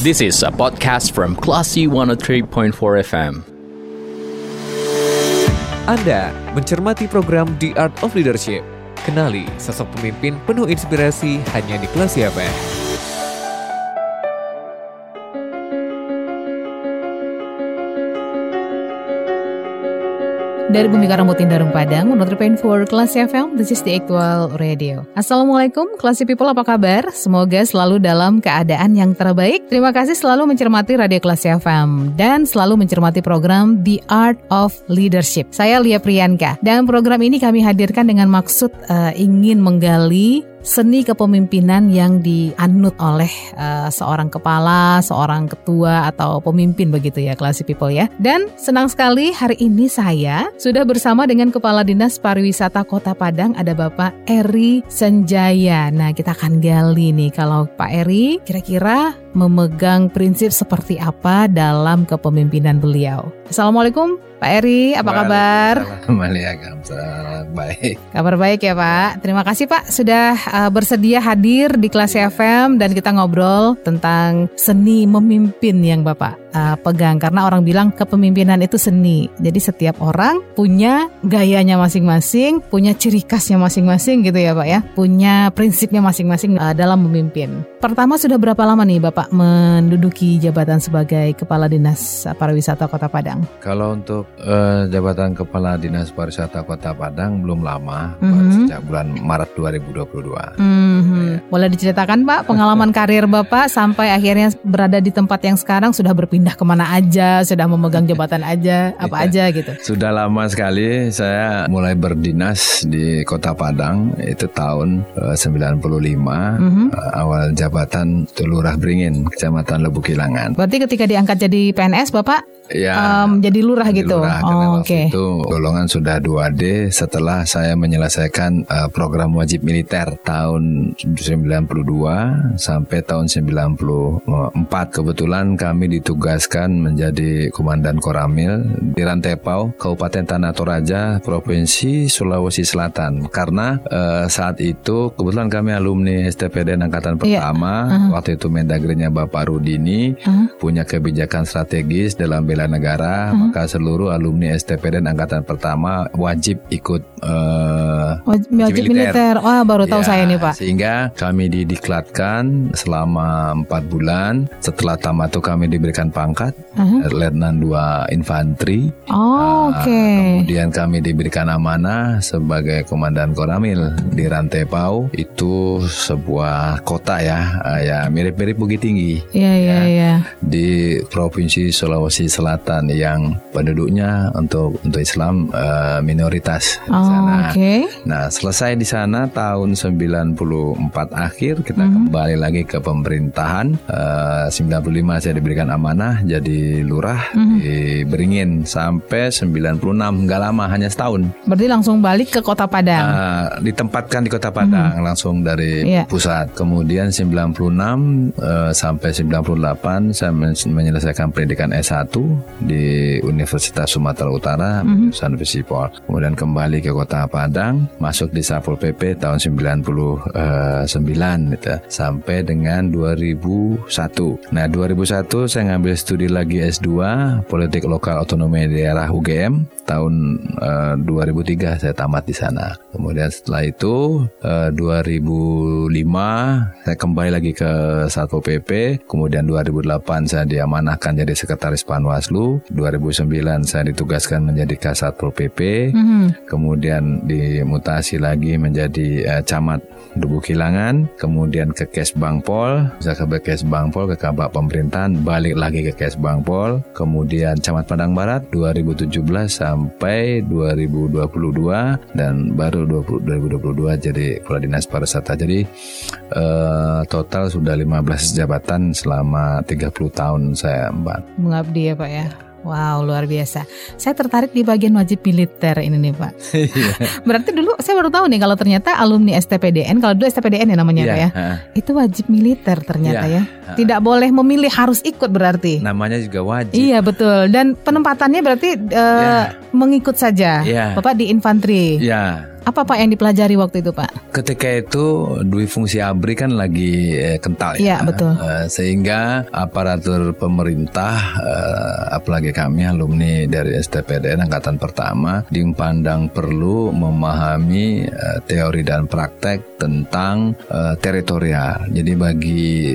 This is a podcast from Classy 103.4 FM. Anda mencermati program The Art of Leadership. Kenali sosok pemimpin penuh inspirasi hanya di Kelas FM. Dari Bumi Karang Darung Padang, menurut for Kelas FM, this is the actual radio. Assalamualaikum, Classy People apa kabar? Semoga selalu dalam keadaan yang terbaik. Terima kasih selalu mencermati Radio Kelas FM dan selalu mencermati program The Art of Leadership. Saya Lia Priyanka dan program ini kami hadirkan dengan maksud uh, ingin menggali seni kepemimpinan yang dianut oleh uh, seorang kepala, seorang ketua atau pemimpin begitu ya, classy people ya. Dan senang sekali hari ini saya sudah bersama dengan Kepala Dinas Pariwisata Kota Padang ada Bapak Eri Senjaya. Nah, kita akan gali nih kalau Pak Eri kira-kira memegang prinsip seperti apa dalam kepemimpinan beliau. Assalamualaikum Pak Eri, apa kabar? baik. Kabar baik ya Pak. Terima kasih Pak sudah uh, bersedia hadir di kelas FM dan kita ngobrol tentang seni memimpin yang Bapak uh, pegang. Karena orang bilang kepemimpinan itu seni. Jadi setiap orang punya gayanya masing-masing, punya ciri khasnya masing-masing gitu ya Pak ya. Punya prinsipnya masing-masing uh, dalam memimpin. Pertama sudah berapa lama nih Bapak menduduki jabatan sebagai Kepala Dinas Pariwisata Kota Padang? Kalau untuk uh, jabatan Kepala Dinas Pariwisata Kota Padang belum lama, mm -hmm. sejak bulan Maret 2022. Mm -hmm. ya. Boleh diceritakan Pak pengalaman karir Bapak sampai akhirnya berada di tempat yang sekarang sudah berpindah ke mana aja, sudah memegang jabatan aja, apa ya. aja gitu? Sudah lama sekali saya mulai berdinas di Kota Padang itu tahun uh, 95 mm -hmm. uh, awal jabatan Telurah Beringin, Kecamatan Lebukilangan. Berarti ketika diangkat jadi PNS Bapak ya, um, jadi lurah jadi gitu. Lurah, oh, Oke. Okay. Itu golongan sudah 2D setelah saya menyelesaikan uh, program wajib militer tahun 92 sampai tahun 94. Kebetulan kami ditugaskan menjadi komandan Koramil di Rantepau, Kabupaten Tanah Toraja, Provinsi Sulawesi Selatan. Karena uh, saat itu kebetulan kami alumni STPD Angkatan iya. Pertama, yeah. uh -huh. waktu itu Mendagrinya Bapak Rudini, uh -huh. punya kebijakan strategis dalam bela negara, hmm. maka seluruh alumni STP dan angkatan pertama wajib ikut uh, wajib, wajib militer. Wah, oh, baru tahu ya, saya nih, Pak. Sehingga kami didiklatkan selama empat bulan. Setelah tamat itu kami diberikan pangkat uh-huh. Letnan 2 Infanteri. Oh, uh, oke. Okay. Kemudian kami diberikan amanah sebagai komandan Koramil di Rantai Pau. Itu sebuah kota ya, uh, ya mirip-mirip Bukit Tinggi. Iya, iya, ya, iya. Di Provinsi Sulawesi Selatan yang penduduknya untuk untuk Islam uh, minoritas oh, di sana. Okay. Nah, selesai di sana tahun 94 akhir kita mm. kembali lagi ke pemerintahan. Uh, 95 saya diberikan amanah jadi lurah mm. di Beringin sampai 96 nggak lama hanya setahun. Berarti langsung balik ke Kota Padang. Uh, ditempatkan di Kota Padang mm. langsung dari yeah. pusat. Kemudian 96 uh, sampai 98 saya menyelesaikan pendidikan S1 di Universitas Sumatera Utara mm -hmm. Visipol. Kemudian kembali ke Kota Padang, masuk di Sapol PP tahun 99 gitu, sampai dengan 2001. Nah, 2001 saya ngambil studi lagi S2 Politik Lokal Otonomi Daerah UGM tahun uh, eh, 2003 saya tamat di sana. Kemudian setelah itu uh, eh, 2005 saya kembali lagi ke Satpol PP, kemudian 2008 saya diamanahkan jadi sekretaris Panwas Bawaslu. 2009 saya ditugaskan menjadi Kasatpol PP. Mm -hmm. Kemudian dimutasi lagi menjadi uh, camat Dubu Kilangan, kemudian ke Kes Bangpol, bisa ke Kes Bangpol, ke Kabak Pemerintahan, balik lagi ke Kes Bangpol, kemudian Camat Padang Barat 2017 sampai 2022 dan baru 20, 2022 jadi Kepala Dinas Pariwisata. Jadi uh, total sudah 15 jabatan selama 30 tahun saya Mbak. Mengabdi ya Pak ya. Wow, luar biasa. Saya tertarik di bagian wajib militer ini nih Pak. Iya. Berarti dulu saya baru tahu nih kalau ternyata alumni STPDN, kalau dulu STPDN ya namanya yeah, ya, uh. itu wajib militer ternyata yeah, ya. Tidak boleh memilih harus ikut berarti. Namanya juga wajib. Iya betul. Dan penempatannya berarti uh, yeah. mengikut saja. Yeah. Bapak di infanteri. Yeah Apa Pak yang dipelajari waktu itu Pak? Ketika itu dui fungsi ABRI kan lagi eh, kental ya. Iya betul. Uh, sehingga aparatur pemerintah, uh, apalagi kami alumni dari STPDN angkatan pertama, dipandang perlu memahami teori dan praktek tentang teritorial. Jadi bagi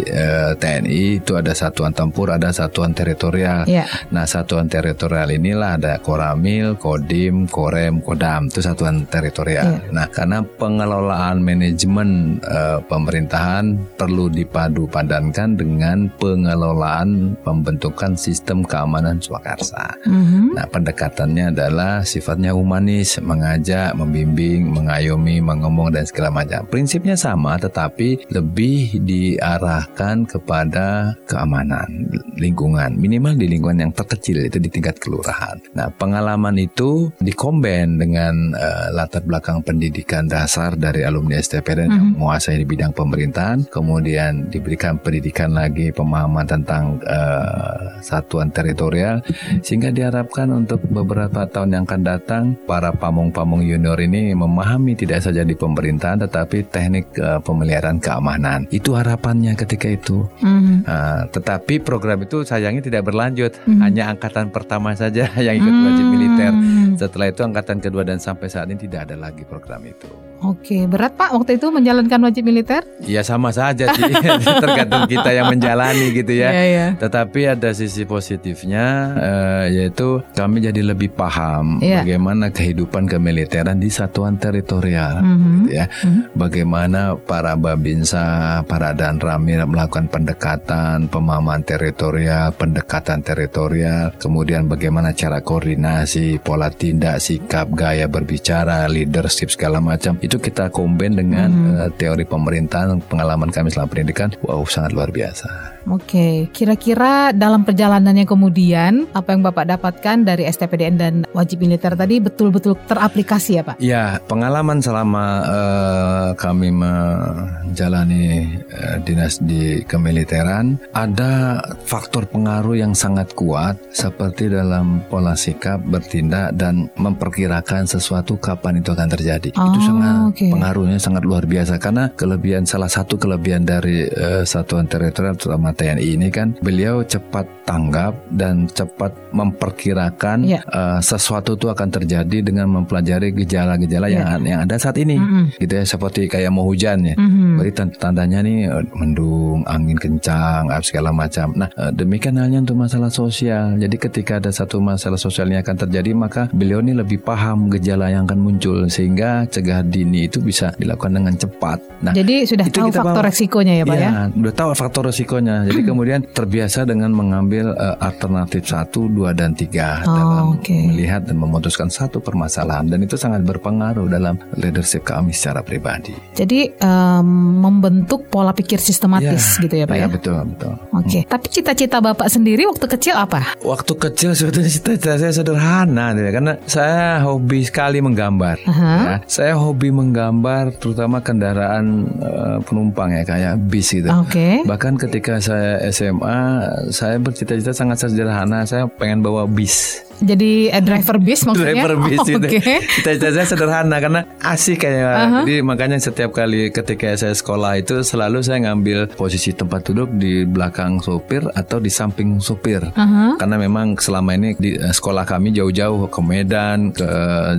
TNI itu ada satuan tempur, ada satuan teritorial. Ya. Nah satuan teritorial inilah ada Koramil, Kodim, Korem, Kodam itu satuan teritorial. Ya. Nah karena pengelolaan manajemen uh, pemerintahan perlu dipadu padankan dengan pengelolaan pembentukan sistem keamanan swakarsa. Mm -hmm. Nah pendekatannya adalah sifatnya humanis, mengajak, membimbing, mengayomi, mengomong dan segala macam prinsipnya sama tetapi lebih diarahkan kepada keamanan lingkungan minimal di lingkungan yang terkecil itu di tingkat kelurahan. Nah pengalaman itu dikomben dengan uh, latar belakang pendidikan dasar dari alumni STPN mm -hmm. yang menguasai di bidang pemerintahan, kemudian diberikan pendidikan lagi pemahaman tentang uh, satuan teritorial sehingga diharapkan untuk beberapa tahun yang akan datang para pamung-pamung junior ini memahami tidak saja di pemerintahan tetapi teknik uh, pemeliharaan keamanan. Itu harapannya ketika itu. Mm-hmm. Uh, tetapi program itu sayangnya tidak berlanjut, mm-hmm. hanya angkatan pertama saja yang ikut wajib militer. Mm-hmm. Setelah itu angkatan kedua dan sampai saat ini tidak ada lagi program itu. Oke, berat Pak waktu itu menjalankan wajib militer? Ya sama saja sih, tergantung kita yang menjalani gitu ya. Yeah, yeah. Tetapi ada sisi positifnya, uh, yaitu kami jadi lebih paham yeah. bagaimana kehidupan kemiliteran di satuan teritorial, mm -hmm. gitu ya. Mm -hmm. Bagaimana para babinsa, para dan ramil melakukan pendekatan, pemahaman teritorial, pendekatan teritorial, kemudian bagaimana cara koordinasi, pola tindak, sikap, gaya berbicara, leadership segala macam itu kita combine dengan hmm. uh, teori pemerintahan pengalaman kami selama pendidikan wow sangat luar biasa. Oke, kira-kira dalam perjalanannya kemudian apa yang Bapak dapatkan dari STPDN dan wajib militer tadi betul-betul teraplikasi ya Pak? Ya, pengalaman selama uh, kami menjalani uh, dinas di kemiliteran ada faktor pengaruh yang sangat kuat seperti dalam pola sikap, bertindak dan memperkirakan sesuatu kapan itu akan terjadi. Oh, itu sangat okay. pengaruhnya sangat luar biasa karena kelebihan salah satu kelebihan dari uh, satuan teritorial terutama TNI ini kan beliau cepat tanggap dan cepat memperkirakan yeah. uh, sesuatu itu akan terjadi dengan mempelajari gejala-gejala yeah. yang yang ada saat ini. Mm -hmm. Gitu ya seperti kayak mau hujan ya. Mm -hmm. Berarti tandanya nih eh, mendung, angin kencang, segala macam. Nah, uh, demikian halnya untuk masalah sosial. Jadi ketika ada satu masalah sosial yang akan terjadi maka beliau ini lebih paham gejala yang akan muncul sehingga cegah dini itu bisa dilakukan dengan cepat. Nah, jadi sudah tahu faktor bawa, resikonya ya, Pak ya? ya? Sudah tahu faktor resikonya. Jadi kemudian terbiasa dengan mengambil uh, alternatif satu, dua dan tiga oh, dalam okay. melihat dan memutuskan satu permasalahan dan itu sangat berpengaruh dalam leadership kami secara pribadi. Jadi um, membentuk pola pikir sistematis ya, gitu ya Pak ya? ya? betul betul. Oke. Okay. Hmm. Tapi cita-cita Bapak sendiri waktu kecil apa? Waktu kecil sebetulnya cita-cita saya sederhana ya karena saya hobi sekali menggambar. Uh -huh. ya. Saya hobi menggambar terutama kendaraan uh, penumpang ya kayak bis gitu. Okay. Bahkan ketika saya SMA saya bercita-cita sangat sederhana. Saya pengen bawa bis. Jadi eh, driver bis maksudnya? driver bis oh, itu. Okay. Cita-cita saya sederhana karena asik kayak. Uh -huh. Jadi makanya setiap kali ketika saya sekolah itu selalu saya ngambil posisi tempat duduk di belakang sopir atau di samping sopir. Uh -huh. Karena memang selama ini di eh, sekolah kami jauh-jauh ke Medan, ke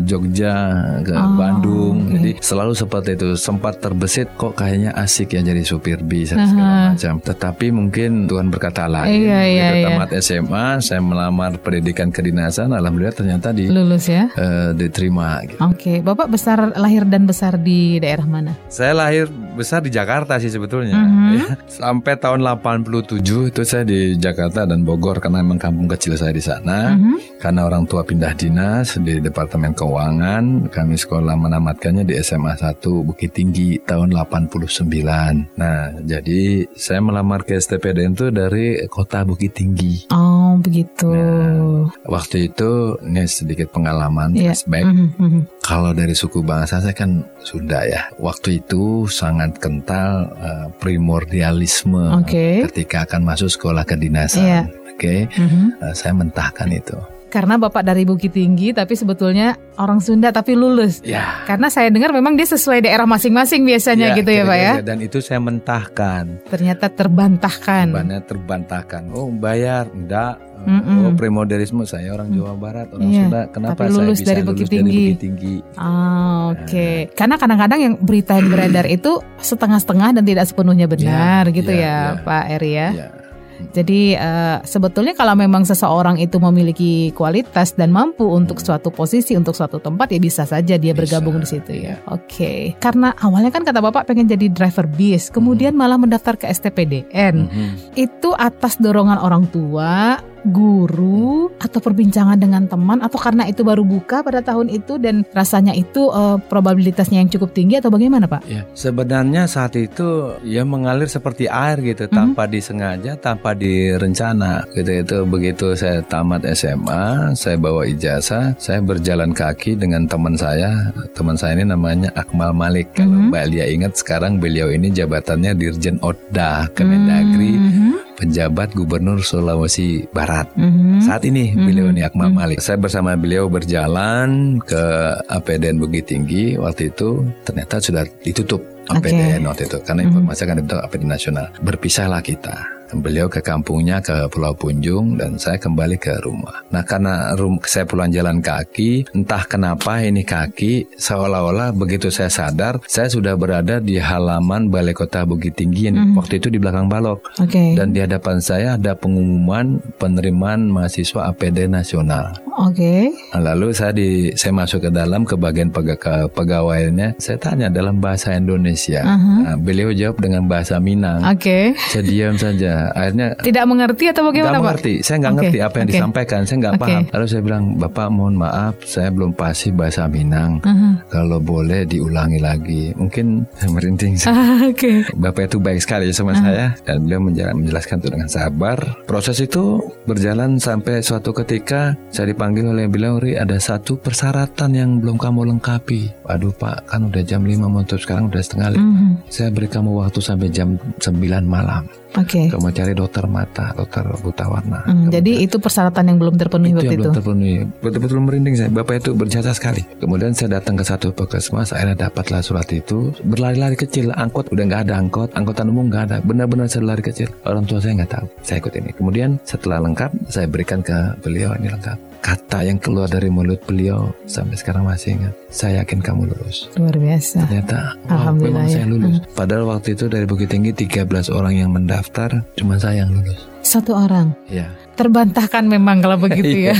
Jogja, ke oh, Bandung. Okay. Jadi selalu seperti itu. Sempat terbesit kok kayaknya asik ya jadi supir bis uh -huh. segala macam. Tetapi mungkin Tuhan berkata lain. Iya, iya, iya. tamat SMA, saya melamar pendidikan kedinasan. Alhamdulillah ternyata di lulus ya, uh, diterima. Gitu. Oke, okay. bapak besar lahir dan besar di daerah mana? Saya lahir besar di Jakarta sih sebetulnya. Mm -hmm. ya. Sampai tahun 87 itu saya di Jakarta dan Bogor karena memang kampung kecil saya di sana. Mm -hmm. Karena orang tua pindah dinas di Departemen Keuangan, kami sekolah menamatkannya di SMA 1 Bukit Tinggi tahun 89. Nah, jadi saya melamar ke STPDN itu dari kota Bukit Tinggi. Oh begitu. Nah, waktu itu ini sedikit pengalaman yeah. flashback. Mm -hmm. Kalau dari suku bangsa saya kan Sunda ya. Waktu itu sangat kental uh, primordialisme okay. ketika akan masuk sekolah kedinasan. Yeah. Oke, okay? mm -hmm. uh, saya mentahkan itu karena Bapak dari Bukit Tinggi tapi sebetulnya orang Sunda tapi lulus. Ya. Karena saya dengar memang dia sesuai daerah masing-masing biasanya ya, gitu ya Pak ya. Dan itu saya mentahkan. Ternyata terbantahkan. Banyak terbantahkan. Oh bayar, enggak. Mm -mm. Oh premodernisme saya orang Jawa Barat orang yeah. Sunda kenapa Tapi lulus saya bisa dari lulus Bukit Tinggi. dari Bukit Tinggi? Ah oke. Okay. Nah. Karena kadang-kadang yang berita yang beredar itu setengah-setengah dan tidak sepenuhnya benar yeah, gitu yeah, ya yeah. Pak Eri ya. Yeah. Jadi uh, sebetulnya kalau memang seseorang itu memiliki kualitas dan mampu untuk suatu posisi, untuk suatu tempat ya bisa saja dia bisa, bergabung di situ ya. Oke. Okay. Karena awalnya kan kata Bapak pengen jadi driver bis, kemudian hmm. malah mendaftar ke STPDN. Hmm. Itu atas dorongan orang tua guru atau perbincangan dengan teman atau karena itu baru buka pada tahun itu dan rasanya itu uh, probabilitasnya yang cukup tinggi atau bagaimana Pak? Ya, sebenarnya saat itu ya mengalir seperti air gitu mm -hmm. tanpa disengaja, tanpa direncana gitu itu begitu saya tamat SMA, saya bawa ijazah, saya berjalan kaki dengan teman saya. Teman saya ini namanya Akmal Malik. Kalau mm -hmm. Mbak Lia ingat sekarang beliau ini jabatannya Dirjen Oda Kemendagri. Mm -hmm penjabat Gubernur Sulawesi Barat. Mm-hmm. Saat ini mm-hmm. beliau ini Akmal mm-hmm. Malik. Saya bersama beliau berjalan ke APDN Bukit Tinggi waktu itu ternyata sudah ditutup APDN okay. waktu itu karena informasi mm-hmm. akan dibentuk APDN nasional. Berpisahlah kita beliau ke kampungnya ke Pulau Punjung dan saya kembali ke rumah. Nah karena rum saya pulang jalan kaki, entah kenapa ini kaki seolah-olah begitu saya sadar saya sudah berada di halaman Balai Kota Bukit Tinggi yang mm -hmm. waktu itu di belakang balok. Okay. Dan di hadapan saya ada pengumuman penerimaan mahasiswa APD nasional. Oke. Okay. lalu saya di saya masuk ke dalam ke bagian pega, ke pegawainya. Saya tanya dalam bahasa Indonesia. Uh -huh. nah, beliau jawab dengan bahasa Minang. Oke. Okay. Saya diam saja akhirnya tidak mengerti atau bagaimana Pak? mengerti saya nggak okay. ngerti apa yang okay. disampaikan saya nggak okay. paham lalu saya bilang bapak mohon maaf saya belum pasti bahasa Minang uh -huh. kalau boleh diulangi lagi mungkin saya merinding uh, okay. bapak itu baik sekali sama uh -huh. saya dan beliau menjelaskan itu dengan sabar proses itu berjalan sampai suatu ketika saya dipanggil oleh beliau Ri ada satu persyaratan yang belum kamu lengkapi waduh pak kan udah jam 5 mau sekarang udah setengah lima uh -huh. saya beri kamu waktu sampai jam 9 malam. Okay. Kamu cari dokter mata, dokter buta warna. Hmm, jadi itu persyaratan yang belum terpenuhi itu waktu yang itu. belum terpenuhi. Betul-betul merinding saya. Bapak itu berjasa sekali. Kemudian saya datang ke satu puskesmas, akhirnya dapatlah surat itu. Berlari-lari kecil, angkot udah nggak ada angkot, angkutan umum nggak ada. Benar-benar saya lari kecil. Orang tua saya nggak tahu. Saya ikut ini. Kemudian setelah lengkap, saya berikan ke beliau ini lengkap kata yang keluar dari mulut beliau sampai sekarang masih ingat. Saya yakin kamu lulus. Luar biasa. Ternyata wow, memang ya. saya lulus. Hmm. Padahal waktu itu dari Bukit Tinggi 13 orang yang mendaftar, cuma saya yang lulus. Satu orang. Ya terbantahkan memang kalau begitu ya. Iya.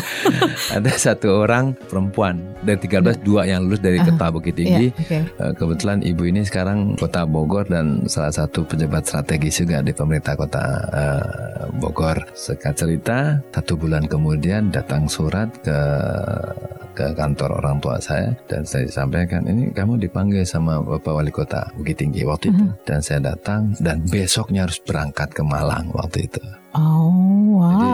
Ada satu orang perempuan dari 13 dua yang lulus dari Kota Bukit Tinggi. Yeah, okay. Eh, kebetulan ibu ini sekarang Kota Bogor dan salah satu pejabat strategis juga di pemerintah Kota uh, Bogor. Sekat cerita satu bulan kemudian datang surat ke ke kantor orang tua saya dan saya sampaikan ini kamu dipanggil sama Bapak Wali Kota Bukit Tinggi waktu itu uh -huh. dan saya datang dan besoknya harus berangkat ke Malang waktu itu. Oh wow. Jadi,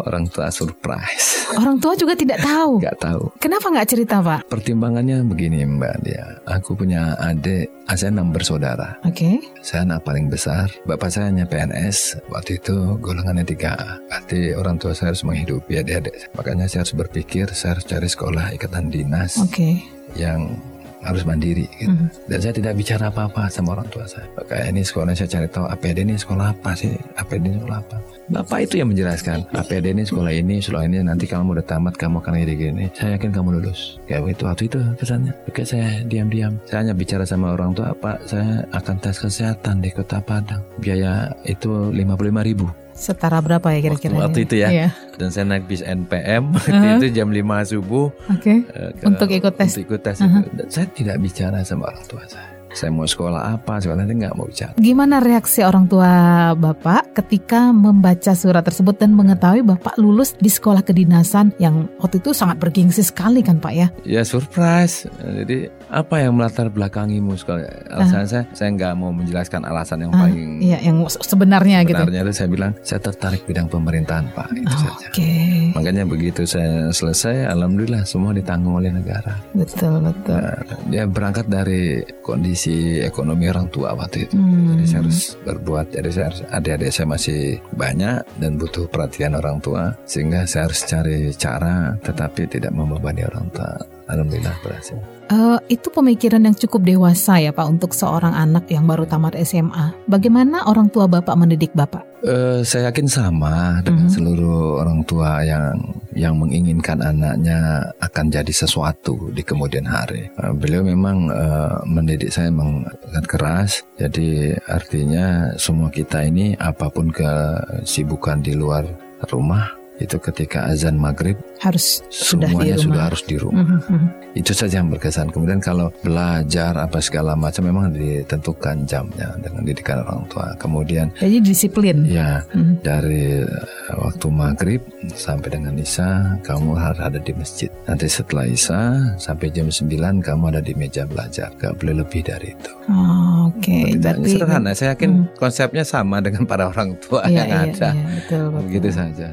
orang tua surprise. Orang tua juga tidak tahu. Gak tahu. Kenapa nggak cerita pak? Pertimbangannya begini mbak dia. Aku punya adik, ah, saya enam bersaudara. Oke. Okay. Saya anak paling besar. Bapak saya hanya PNS. Waktu itu golongannya tiga A. Berarti orang tua saya harus menghidupi adik-adik. Makanya saya harus berpikir saya harus cari sekolah ikatan dinas. Oke. Okay. Yang harus mandiri gitu. Mm. Dan saya tidak bicara apa-apa sama orang tua saya. Kayak ini sekolah saya cari tahu APD ini sekolah apa sih? APD ini sekolah apa? Bapak itu yang menjelaskan. APD ini sekolah ini, sekolah ini nanti kamu udah tamat kamu akan gini gini. Saya yakin kamu lulus. Kayak itu waktu itu pesannya. Oke saya diam-diam. Saya hanya bicara sama orang tua, Pak saya akan tes kesehatan di Kota Padang. Biaya itu 55 ribu. Setara berapa ya kira-kira? Waktu, waktu itu ya. Iya. Dan saya naik bis NPM uh -huh. itu jam 5 subuh. Oke. Okay. Uh, untuk ikut tes. Untuk ikut tes uh -huh. Dan saya tidak bicara sama orang tua saya. Saya mau sekolah apa, sekolah nanti nggak mau bicara. Gimana reaksi orang tua Bapak ketika membaca surat tersebut dan mengetahui Bapak lulus di sekolah kedinasan yang waktu itu sangat bergengsi sekali kan Pak ya? Ya surprise. Jadi apa yang melatar belakangimu sekali? Alasan uh. saya saya nggak mau menjelaskan alasan yang uh, paling iya yang sebenarnya, gitu. sebenarnya. Itu saya bilang saya tertarik bidang pemerintahan pak. Itu oh, saja. Okay. makanya begitu saya selesai alhamdulillah semua ditanggung oleh negara. Betul betul. Nah, dia berangkat dari kondisi ekonomi orang tua waktu itu. Hmm. jadi saya harus berbuat jadi saya harus adik-adik saya masih banyak dan butuh perhatian orang tua sehingga saya harus cari cara tetapi tidak membebani orang tua. Alhamdulillah berhasil Uh, itu pemikiran yang cukup dewasa ya Pak untuk seorang anak yang baru tamat SMA. Bagaimana orang tua Bapak mendidik Bapak? Uh, saya yakin sama dengan mm -hmm. seluruh orang tua yang yang menginginkan anaknya akan jadi sesuatu di kemudian hari. Uh, beliau memang uh, mendidik saya memang sangat keras. Jadi artinya semua kita ini apa pun kesibukan di luar rumah itu ketika azan maghrib harus semuanya sudah, sudah harus di rumah. Mm -hmm. Itu saja yang berkesan. Kemudian kalau belajar apa segala macam memang ditentukan jamnya dengan didikan orang tua. Kemudian jadi disiplin. Ya mm -hmm. dari eh, waktu maghrib sampai dengan isya kamu harus ada di masjid. Nanti setelah isya sampai jam 9 kamu ada di meja belajar. Gak boleh lebih dari itu. Oh, Oke. Okay. Berarti sederhana. Saya yakin mm. konsepnya sama dengan para orang tua iya, yang iya, ada. Iya, betul, betul. Begitu saja.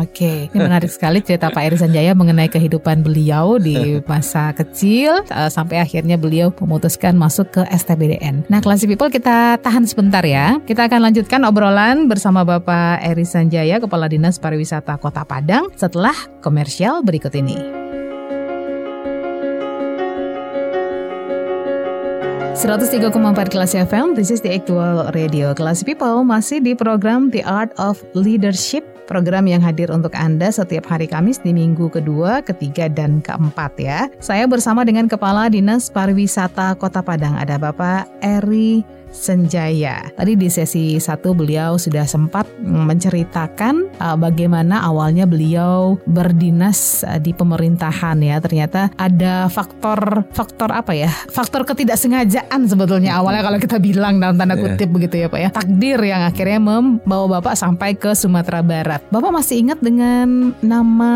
Oke, ini menarik sekali cerita Pak Eri Sanjaya mengenai kehidupan beliau di masa kecil uh, sampai akhirnya beliau memutuskan masuk ke STBDN. Nah, Classy People kita tahan sebentar ya. Kita akan lanjutkan obrolan bersama Bapak Eri Sanjaya, Kepala Dinas Pariwisata Kota Padang setelah komersial berikut ini. 103,4 kelas FM, this is the actual radio. Kelas People masih di program The Art of Leadership, program yang hadir untuk Anda setiap hari Kamis di minggu kedua, ketiga, dan keempat ya. Saya bersama dengan Kepala Dinas Pariwisata Kota Padang, ada Bapak Eri Senjaya. Tadi di sesi satu beliau sudah sempat menceritakan uh, bagaimana awalnya beliau berdinas uh, di pemerintahan ya. Ternyata ada faktor faktor apa ya? Faktor ketidaksengajaan sebetulnya awalnya kalau kita bilang dalam tanda iya. kutip yeah. begitu ya Pak ya. Takdir yang akhirnya membawa Bapak sampai ke Sumatera Barat. Bapak masih ingat dengan nama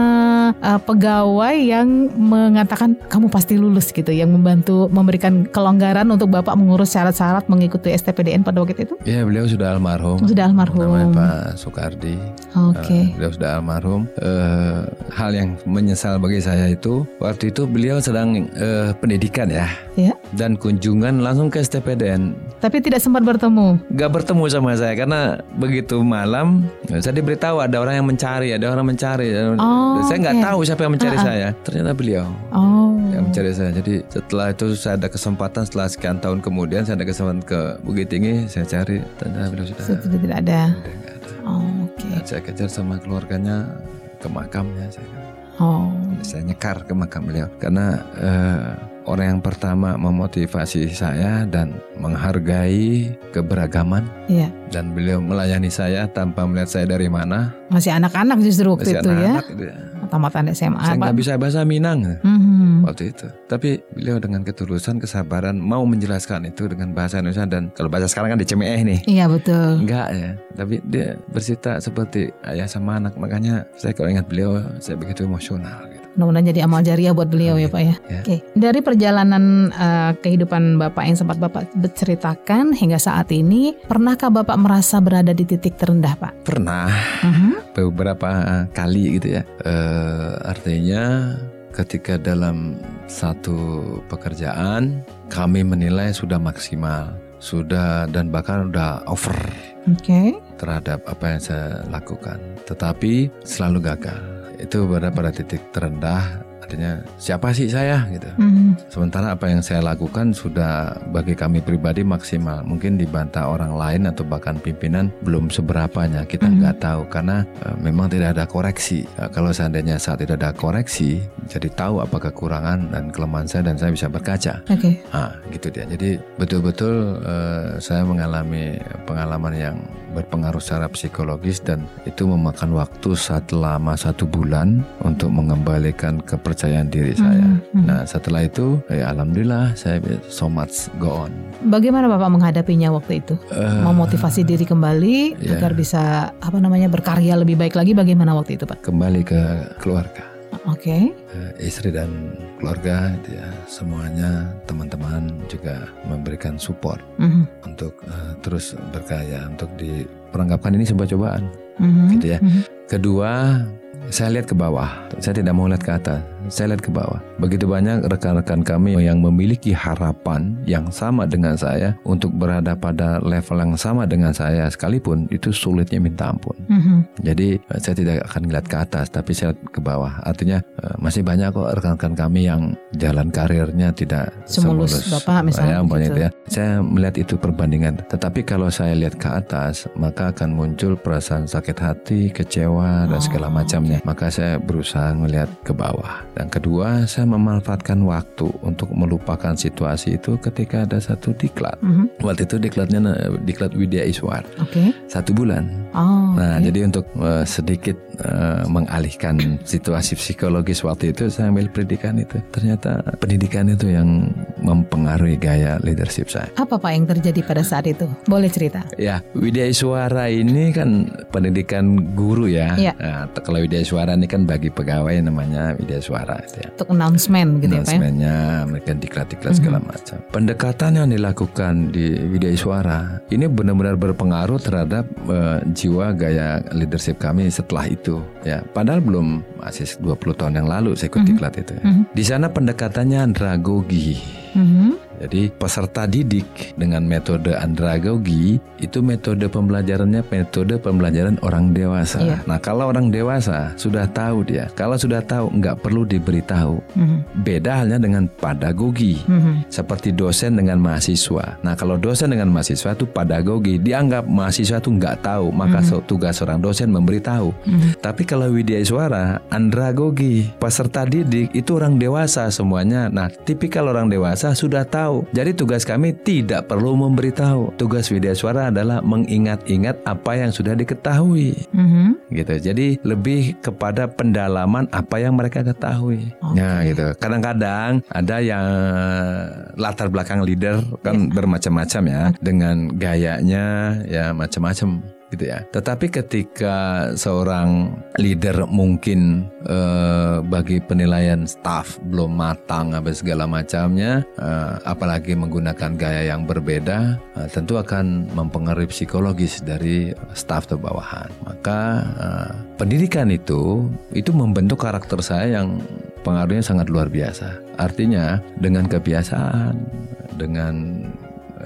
uh, pegawai yang mengatakan kamu pasti lulus gitu yang membantu memberikan kelonggaran untuk Bapak mengurus syarat-syarat mengikuti waktu STPDN pada waktu itu? Iya, beliau sudah almarhum. Sudah almarhum. Namanya Pak Soekardi. Oke. Okay. Uh, beliau sudah almarhum. Uh, hal yang menyesal bagi saya itu waktu itu beliau sedang uh, pendidikan ya. Iya. Dan kunjungan langsung ke STPDN. Tapi tidak sempat bertemu. Gak bertemu sama saya karena begitu malam saya diberitahu ada orang yang mencari, ada orang mencari. Oh, saya nggak okay. tahu siapa yang mencari uh -uh. saya. Ternyata beliau. Oh. Yang mencari saya. Jadi setelah itu saya ada kesempatan setelah sekian tahun kemudian saya ada kesempatan ke Bukit Tinggi saya cari ternyata beliau sudah sudah tidak ada. Sudah ada. Oh, Oke. Okay. saya kejar sama keluarganya ke makamnya saya. Oh. Saya nyekar ke makam beliau karena uh, orang yang pertama memotivasi saya dan menghargai keberagaman. Iya. Dan beliau melayani saya tanpa melihat saya dari mana. Masih anak-anak justru waktu Masih itu anak -anak ya. Ya. Tamatan SMA. Saya nggak bisa bahasa Minang mm-hmm. waktu itu. Tapi beliau dengan ketulusan, kesabaran mau menjelaskan itu dengan bahasa Indonesia dan kalau bahasa sekarang kan di CME nih. Iya betul. Enggak ya. Tapi dia bersita seperti ayah sama anak. Makanya saya kalau ingat beliau, saya begitu emosional. Gitu. Mudah-mudahan jadi amal jariah buat beliau ya Pak ya. ya. Oke, dari perjalanan uh, kehidupan Bapak yang sempat Bapak berceritakan hingga saat ini, pernahkah Bapak merasa berada di titik terendah Pak? Pernah, uh-huh. beberapa kali gitu ya. Uh, artinya ketika dalam satu pekerjaan kami menilai sudah maksimal, sudah dan bahkan sudah over. Okay. terhadap apa yang saya lakukan, tetapi selalu gagal itu berada pada titik terendah artinya siapa sih saya gitu. Mm. Sementara apa yang saya lakukan sudah bagi kami pribadi maksimal. Mungkin dibantah orang lain atau bahkan pimpinan belum seberapanya. Kita mm. nggak tahu karena uh, memang tidak ada koreksi. Uh, kalau seandainya saat tidak ada koreksi, jadi tahu apa kekurangan dan kelemahan saya dan saya bisa berkaca. Oke. Okay. Ah, gitu dia. Jadi betul-betul uh, saya mengalami pengalaman yang berpengaruh secara psikologis dan itu memakan waktu selama satu bulan untuk mengembalikan kepercayaan diri hmm, saya. Hmm. Nah setelah itu, ya alhamdulillah saya so much go on. Bagaimana bapak menghadapinya waktu itu? Uh, Memotivasi diri kembali yeah. agar bisa apa namanya berkarya lebih baik lagi. Bagaimana waktu itu pak? Kembali ke keluarga. Oke. Okay. Uh, istri dan keluarga, ya, semuanya teman-teman juga memberikan support mm -hmm. untuk uh, terus berkaya, untuk diperangkapkan ini sebuah cobaan, mm -hmm. gitu ya. Mm -hmm. Kedua, saya lihat ke bawah. Saya tidak mau lihat ke atas. Saya lihat ke bawah. Begitu banyak rekan-rekan kami yang memiliki harapan yang sama dengan saya untuk berada pada level yang sama dengan saya sekalipun itu sulitnya minta ampun. Mm-hmm. Jadi eh, saya tidak akan melihat ke atas, tapi saya lihat ke bawah. Artinya eh, masih banyak kok rekan-rekan kami yang jalan karirnya tidak semulus, semulus Bapak misalnya. Saya, gitu. ya. saya melihat itu perbandingan. Tetapi kalau saya lihat ke atas, maka akan muncul perasaan sakit hati, kecewa dan segala oh, macamnya maka saya berusaha melihat ke bawah. Dan kedua, saya memanfaatkan waktu untuk melupakan situasi itu ketika ada satu diklat. Mm -hmm. Waktu itu diklatnya diklat Widya Iswar. Okay. Satu bulan. Oh, nah, okay. jadi untuk uh, sedikit uh, mengalihkan situasi psikologis waktu itu saya ambil pendidikan itu. Ternyata pendidikan itu yang mempengaruhi gaya leadership saya. Apa Pak yang terjadi pada saat itu? Boleh cerita? Ya, Widya Iswara ini kan pendidikan guru ya. ya. Nah, kalau Widya Suara ini kan bagi pegawai namanya Widya Suara itu ya. Untuk announcement gitu ya, ya? Announcementnya mereka diklat-diklat mm-hmm. segala macam. Pendekatan yang dilakukan di Widya Suara ini benar-benar berpengaruh terhadap uh, jiwa gaya leadership kami setelah itu ya. Padahal belum masih 20 tahun yang lalu saya ikut mm-hmm. diklat itu ya. Mm-hmm. Di sana pendekatannya andragogi. Mm-hmm jadi peserta didik dengan metode andragogi itu metode pembelajarannya metode pembelajaran orang dewasa. Iya. Nah kalau orang dewasa sudah tahu dia, kalau sudah tahu nggak perlu diberitahu. Mm-hmm. Beda halnya dengan pedagogi, mm-hmm. seperti dosen dengan mahasiswa. Nah kalau dosen dengan mahasiswa itu pedagogi, dianggap mahasiswa itu nggak tahu, maka mm-hmm. tugas seorang dosen memberitahu. Mm-hmm. Tapi kalau Widya Suara, andragogi, peserta didik itu orang dewasa semuanya. Nah tipikal orang dewasa sudah tahu tahu. Jadi tugas kami tidak perlu memberitahu. Tugas Widya Suara adalah mengingat-ingat apa yang sudah diketahui. Mm-hmm. Gitu. Jadi lebih kepada pendalaman apa yang mereka ketahui. Okay. Nah, gitu. Kadang-kadang ada yang latar belakang leader kan yeah. bermacam-macam ya dengan gayanya ya macam-macam gitu ya. Tetapi ketika seorang leader mungkin eh, bagi penilaian staff belum matang apa segala macamnya, eh, apalagi menggunakan gaya yang berbeda, eh, tentu akan mempengaruhi psikologis dari staff atau bawahan. Maka eh, pendidikan itu itu membentuk karakter saya yang pengaruhnya sangat luar biasa. Artinya dengan kebiasaan, dengan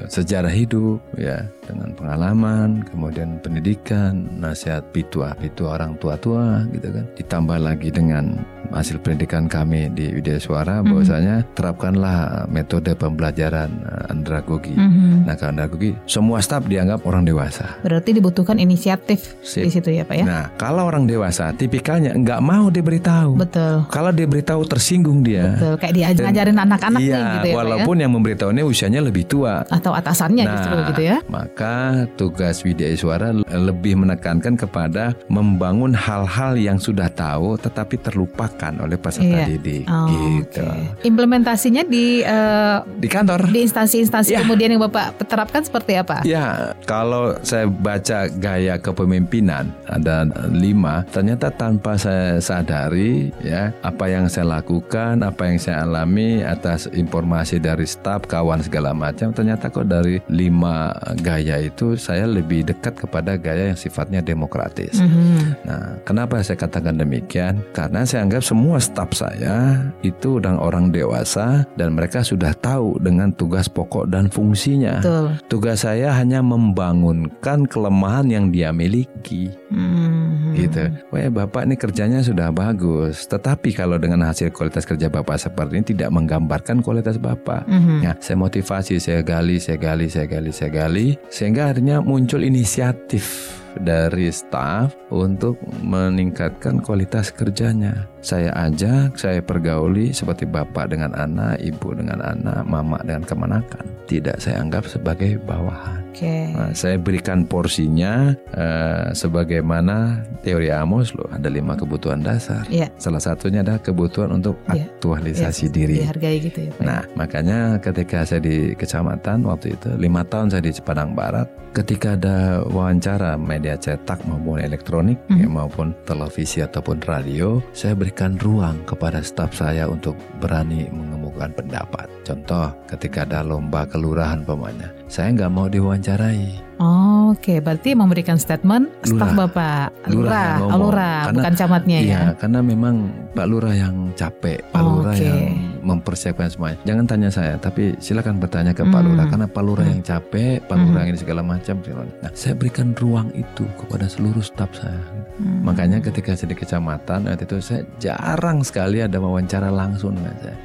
sejarah hidup ya dengan pengalaman, kemudian pendidikan, nasihat pitua, pitua orang tua-tua gitu kan. Ditambah lagi dengan hasil pendidikan kami di Widya Suara, mm -hmm. bahwasanya terapkanlah metode pembelajaran uh, andragogi. Mm -hmm. Nah, ke andragogi semua staf dianggap orang dewasa. Berarti dibutuhkan inisiatif Sip. di situ ya, Pak ya. Nah, kalau orang dewasa tipikalnya nggak mau diberitahu. Betul. Kalau diberitahu tersinggung dia. Betul, kayak diajarin anak-anak iya, nih gitu ya, walaupun Pak, ya? yang memberitahunya usianya lebih tua atau atasannya nah, justru gitu ya. Maka tugas Widya Iswara lebih menekankan kepada membangun hal-hal yang sudah tahu tetapi terlupakan oleh peserta iya. didik oh, gitu. Okay. Implementasinya di uh, di kantor, di instansi-instansi ya. kemudian yang Bapak terapkan seperti apa? Ya, kalau saya baca gaya kepemimpinan ada lima, ternyata tanpa saya sadari ya apa yang saya lakukan, apa yang saya alami atas informasi dari staf, kawan segala macam, ternyata kok dari lima gaya itu saya lebih dekat kepada gaya yang sifatnya demokratis. Mm-hmm. Nah, kenapa saya katakan demikian? Karena saya anggap semua staf saya itu orang-orang dewasa dan mereka sudah tahu dengan tugas pokok dan fungsinya. Betul. Tugas saya hanya membangunkan kelemahan yang dia miliki. Mm-hmm. Gitu. Wah, Bapak ini kerjanya sudah bagus, tetapi kalau dengan hasil kualitas kerja Bapak seperti ini tidak menggambarkan kualitas Bapak. Mm-hmm. Nah, saya motivasi, saya gali, saya gali, saya gali, saya gali sehingga akhirnya muncul inisiatif dari staf untuk meningkatkan kualitas kerjanya. Saya ajak, saya pergauli seperti bapak dengan anak, ibu dengan anak, mama dengan kemanakan. Tidak saya anggap sebagai bawahan. Okay. Nah, saya berikan porsinya uh, sebagaimana teori Amos loh ada lima kebutuhan dasar. Yeah. Salah satunya adalah kebutuhan untuk yeah. aktualisasi yeah. diri. Dihargai gitu ya. Pak. Nah makanya ketika saya di kecamatan waktu itu lima tahun saya di Padang Barat, ketika ada wawancara media cetak maupun elektronik mm ya, maupun televisi ataupun radio, saya berikan ruang kepada staf saya untuk berani mengemukakan pendapat. Contoh ketika ada lomba kelurahan pemanya, saya nggak mau diwawancarai. Oh, Oke, okay. berarti memberikan statement staf Bapak Lurah, Lurah, Lurah karena, bukan camatnya iya, ya. karena memang Pak Lurah yang capek, Pak oh, Lurah okay. yang mempersiapkan semuanya. Jangan tanya saya, tapi silakan bertanya ke hmm. Pak Lurah karena Pak Lurah hmm. yang capek, Pak hmm. Lurah ini segala macam. Nah, saya berikan ruang itu kepada seluruh staf saya. Hmm. Makanya ketika saya di kecamatan waktu itu saya jarang sekali ada wawancara langsung dengan saya.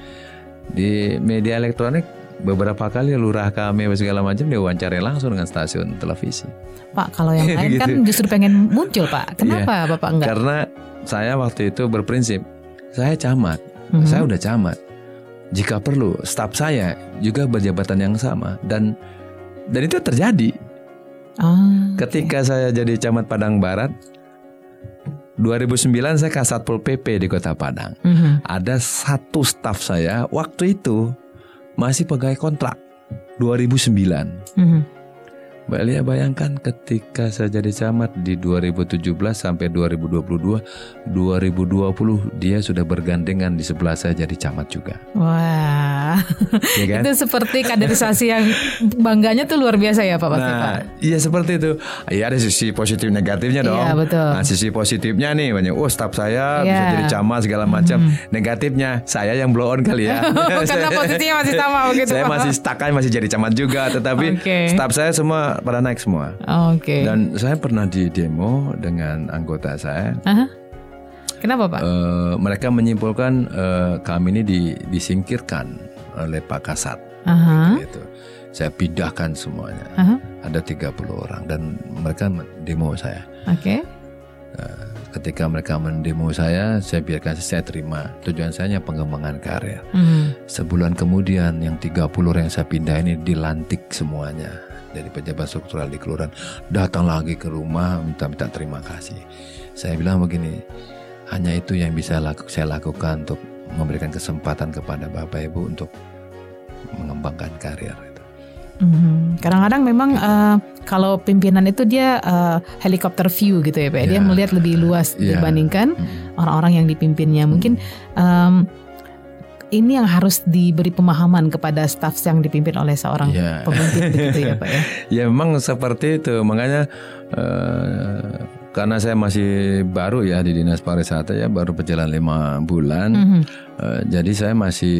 Di media elektronik beberapa kali lurah kami segala macam dia wawancara langsung dengan stasiun televisi. Pak, kalau yang lain kan gitu. kan justru pengen muncul, Pak. Kenapa yeah. Bapak enggak? Karena saya waktu itu berprinsip, saya camat. Mm -hmm. Saya udah camat. Jika perlu, staf saya juga berjabatan yang sama dan dan itu terjadi. Oh, Ketika okay. saya jadi camat Padang Barat, 2009 saya Kasatpol PP di Kota Padang. Mm -hmm. Ada satu staf saya waktu itu masih pegawai kontrak 2009. Mm -hmm. Mbak Lia bayangkan ketika saya jadi camat di 2017 sampai 2022, 2020 dia sudah bergandengan di sebelah saya jadi camat juga. Wah, ya kan? itu seperti kaderisasi yang bangganya tuh luar biasa ya Pak Pasti nah, Pak. Iya seperti itu. Iya ada sisi positif negatifnya iya, dong. Iya betul. Nah sisi positifnya nih banyak, oh staf saya yeah. bisa jadi camat segala macam. Hmm. Negatifnya saya yang blow on kali ya. Karena posisinya masih sama begitu. saya masih stuck masih jadi camat juga, tetapi okay. staf saya semua pada naik semua. Oke. Okay. Dan saya pernah di demo dengan anggota saya. Aha. Kenapa Pak? Uh, mereka menyimpulkan uh, kami ini di, disingkirkan oleh Pak Kasat. Aha. Gitu. Saya pindahkan semuanya. Aha. Ada 30 orang dan mereka demo saya. Oke. Okay. Uh, ketika mereka mendemo saya, saya biarkan saya terima. Tujuan saya hanya pengembangan karir. Mm. Sebulan kemudian yang 30 orang yang saya pindah ini dilantik semuanya dari pejabat struktural di kelurahan datang lagi ke rumah minta-minta terima kasih. Saya bilang begini, hanya itu yang bisa laku, saya lakukan untuk memberikan kesempatan kepada Bapak Ibu untuk mengembangkan karir. Hmm, kadang-kadang memang uh, kalau pimpinan itu dia uh, helikopter view gitu ya Pak. Yeah. Dia ya. melihat lebih luas yeah. dibandingkan hmm. orang-orang yang dipimpinnya. Mungkin um, ini yang harus diberi pemahaman kepada staf yang dipimpin oleh seorang yeah. pemimpin begitu ya Pak ya. ya memang seperti itu makanya uh, karena saya masih baru ya di dinas pariwisata ya baru berjalan lima bulan mm -hmm. uh, jadi saya masih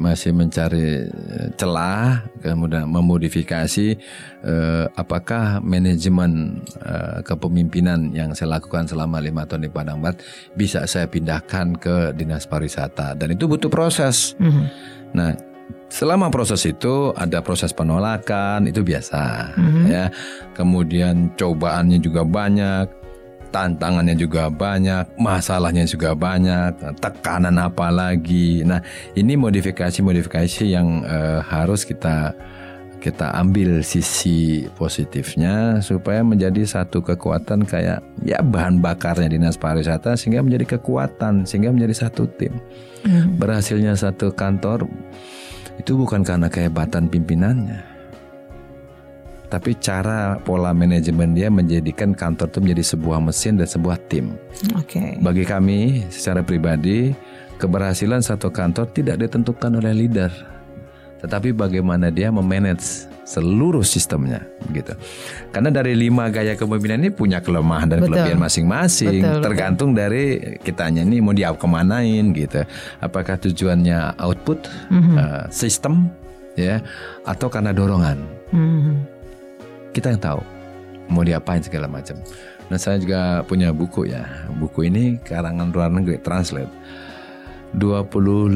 masih mencari eh, celah kemudian memodifikasi uh, apakah manajemen uh, kepemimpinan yang saya lakukan selama lima tahun di Padang Barat bisa saya pindahkan ke dinas pariwisata dan itu butuh proses mm -hmm. nah Selama proses itu ada proses penolakan itu biasa mm -hmm. ya. Kemudian cobaannya juga banyak tantangannya juga banyak, masalahnya juga banyak, tekanan apa lagi. Nah, ini modifikasi-modifikasi yang uh, harus kita kita ambil sisi positifnya supaya menjadi satu kekuatan kayak ya bahan bakarnya dinas pariwisata sehingga menjadi kekuatan sehingga menjadi satu tim. Hmm. Berhasilnya satu kantor itu bukan karena kehebatan pimpinannya tapi cara pola manajemen dia menjadikan kantor itu menjadi sebuah mesin dan sebuah tim. Oke. Okay. Bagi kami secara pribadi, keberhasilan satu kantor tidak ditentukan oleh leader, tetapi bagaimana dia memanage seluruh sistemnya begitu. Karena dari lima gaya kepemimpinan ini punya kelemahan dan betul. kelebihan masing-masing, tergantung betul. dari kitanya ini mau diap kemanain gitu. Apakah tujuannya output, mm -hmm. uh, sistem, ya, atau karena dorongan. Mm -hmm kita yang tahu mau diapain segala macam. Nah saya juga punya buku ya. Buku ini karangan luar negeri translate. 25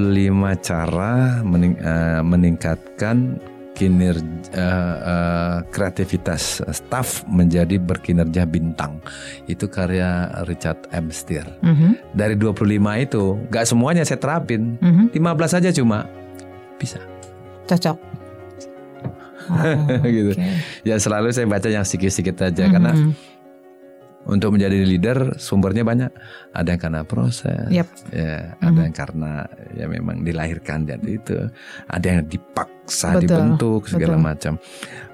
cara mening, uh, meningkatkan kinerja uh, uh, kreativitas staff menjadi berkinerja bintang. Itu karya Richard M. Steer. Mm -hmm. Dari 25 itu, gak semuanya saya terapin. Mm -hmm. 15 saja cuma bisa. Cocok. Oh, gitu. Okay. Ya selalu saya baca yang sedikit-sedikit aja mm -hmm. karena untuk menjadi leader sumbernya banyak. Ada yang karena proses, yep. ya, ada mm-hmm. yang karena ya memang dilahirkan jadi itu, ada yang dipaksa betul, dibentuk segala betul. macam.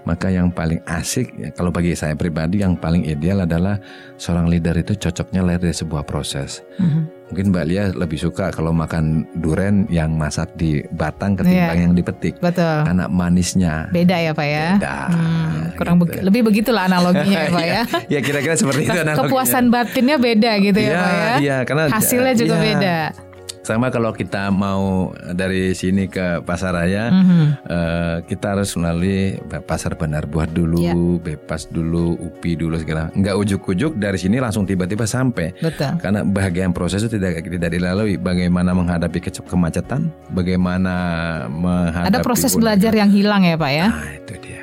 Maka yang paling asik ya, kalau bagi saya pribadi yang paling ideal adalah seorang leader itu cocoknya lahir dari sebuah proses. Mm-hmm Mungkin Mbak Lia lebih suka kalau makan duren yang masak di batang ketimbang yeah. yang dipetik. Betul. Karena manisnya. Beda ya Pak ya. Beda. Hmm, kurang gitu. be lebih begitulah analoginya ya Pak ya. ya kira-kira seperti itu analoginya. Kepuasan batinnya beda gitu ya, ya Pak ya. Iya karena hasilnya juga ya, beda. Sama kalau kita mau dari sini ke pasar raya, mm -hmm. uh, kita harus melalui pasar benar buah dulu, yeah. bebas dulu, upi dulu segala. Enggak ujuk-ujuk dari sini langsung tiba-tiba sampai. Betul. Karena bagian proses itu tidak tidak dilalui. Bagaimana menghadapi kemacetan, bagaimana menghadapi. Ada proses belajar yang hilang ya Pak ya. Nah itu dia.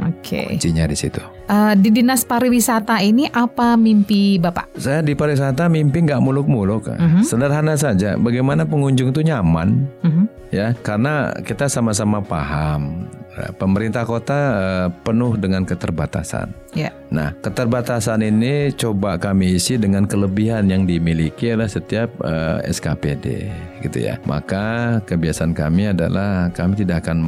Oke. Okay. Kuncinya di situ. Uh, di dinas pariwisata ini apa mimpi bapak? Saya di pariwisata mimpi nggak muluk-muluk, uh mhm. -huh. sederhana saja. Bagaimana pengunjung itu nyaman, uh mhm. -huh. ya karena kita sama-sama paham eh, pemerintah kota uh, penuh dengan keterbatasan. Yeah. Nah, keterbatasan ini coba kami isi dengan kelebihan yang dimiliki oleh setiap uh, SKPD, gitu ya. Maka kebiasaan kami adalah kami tidak akan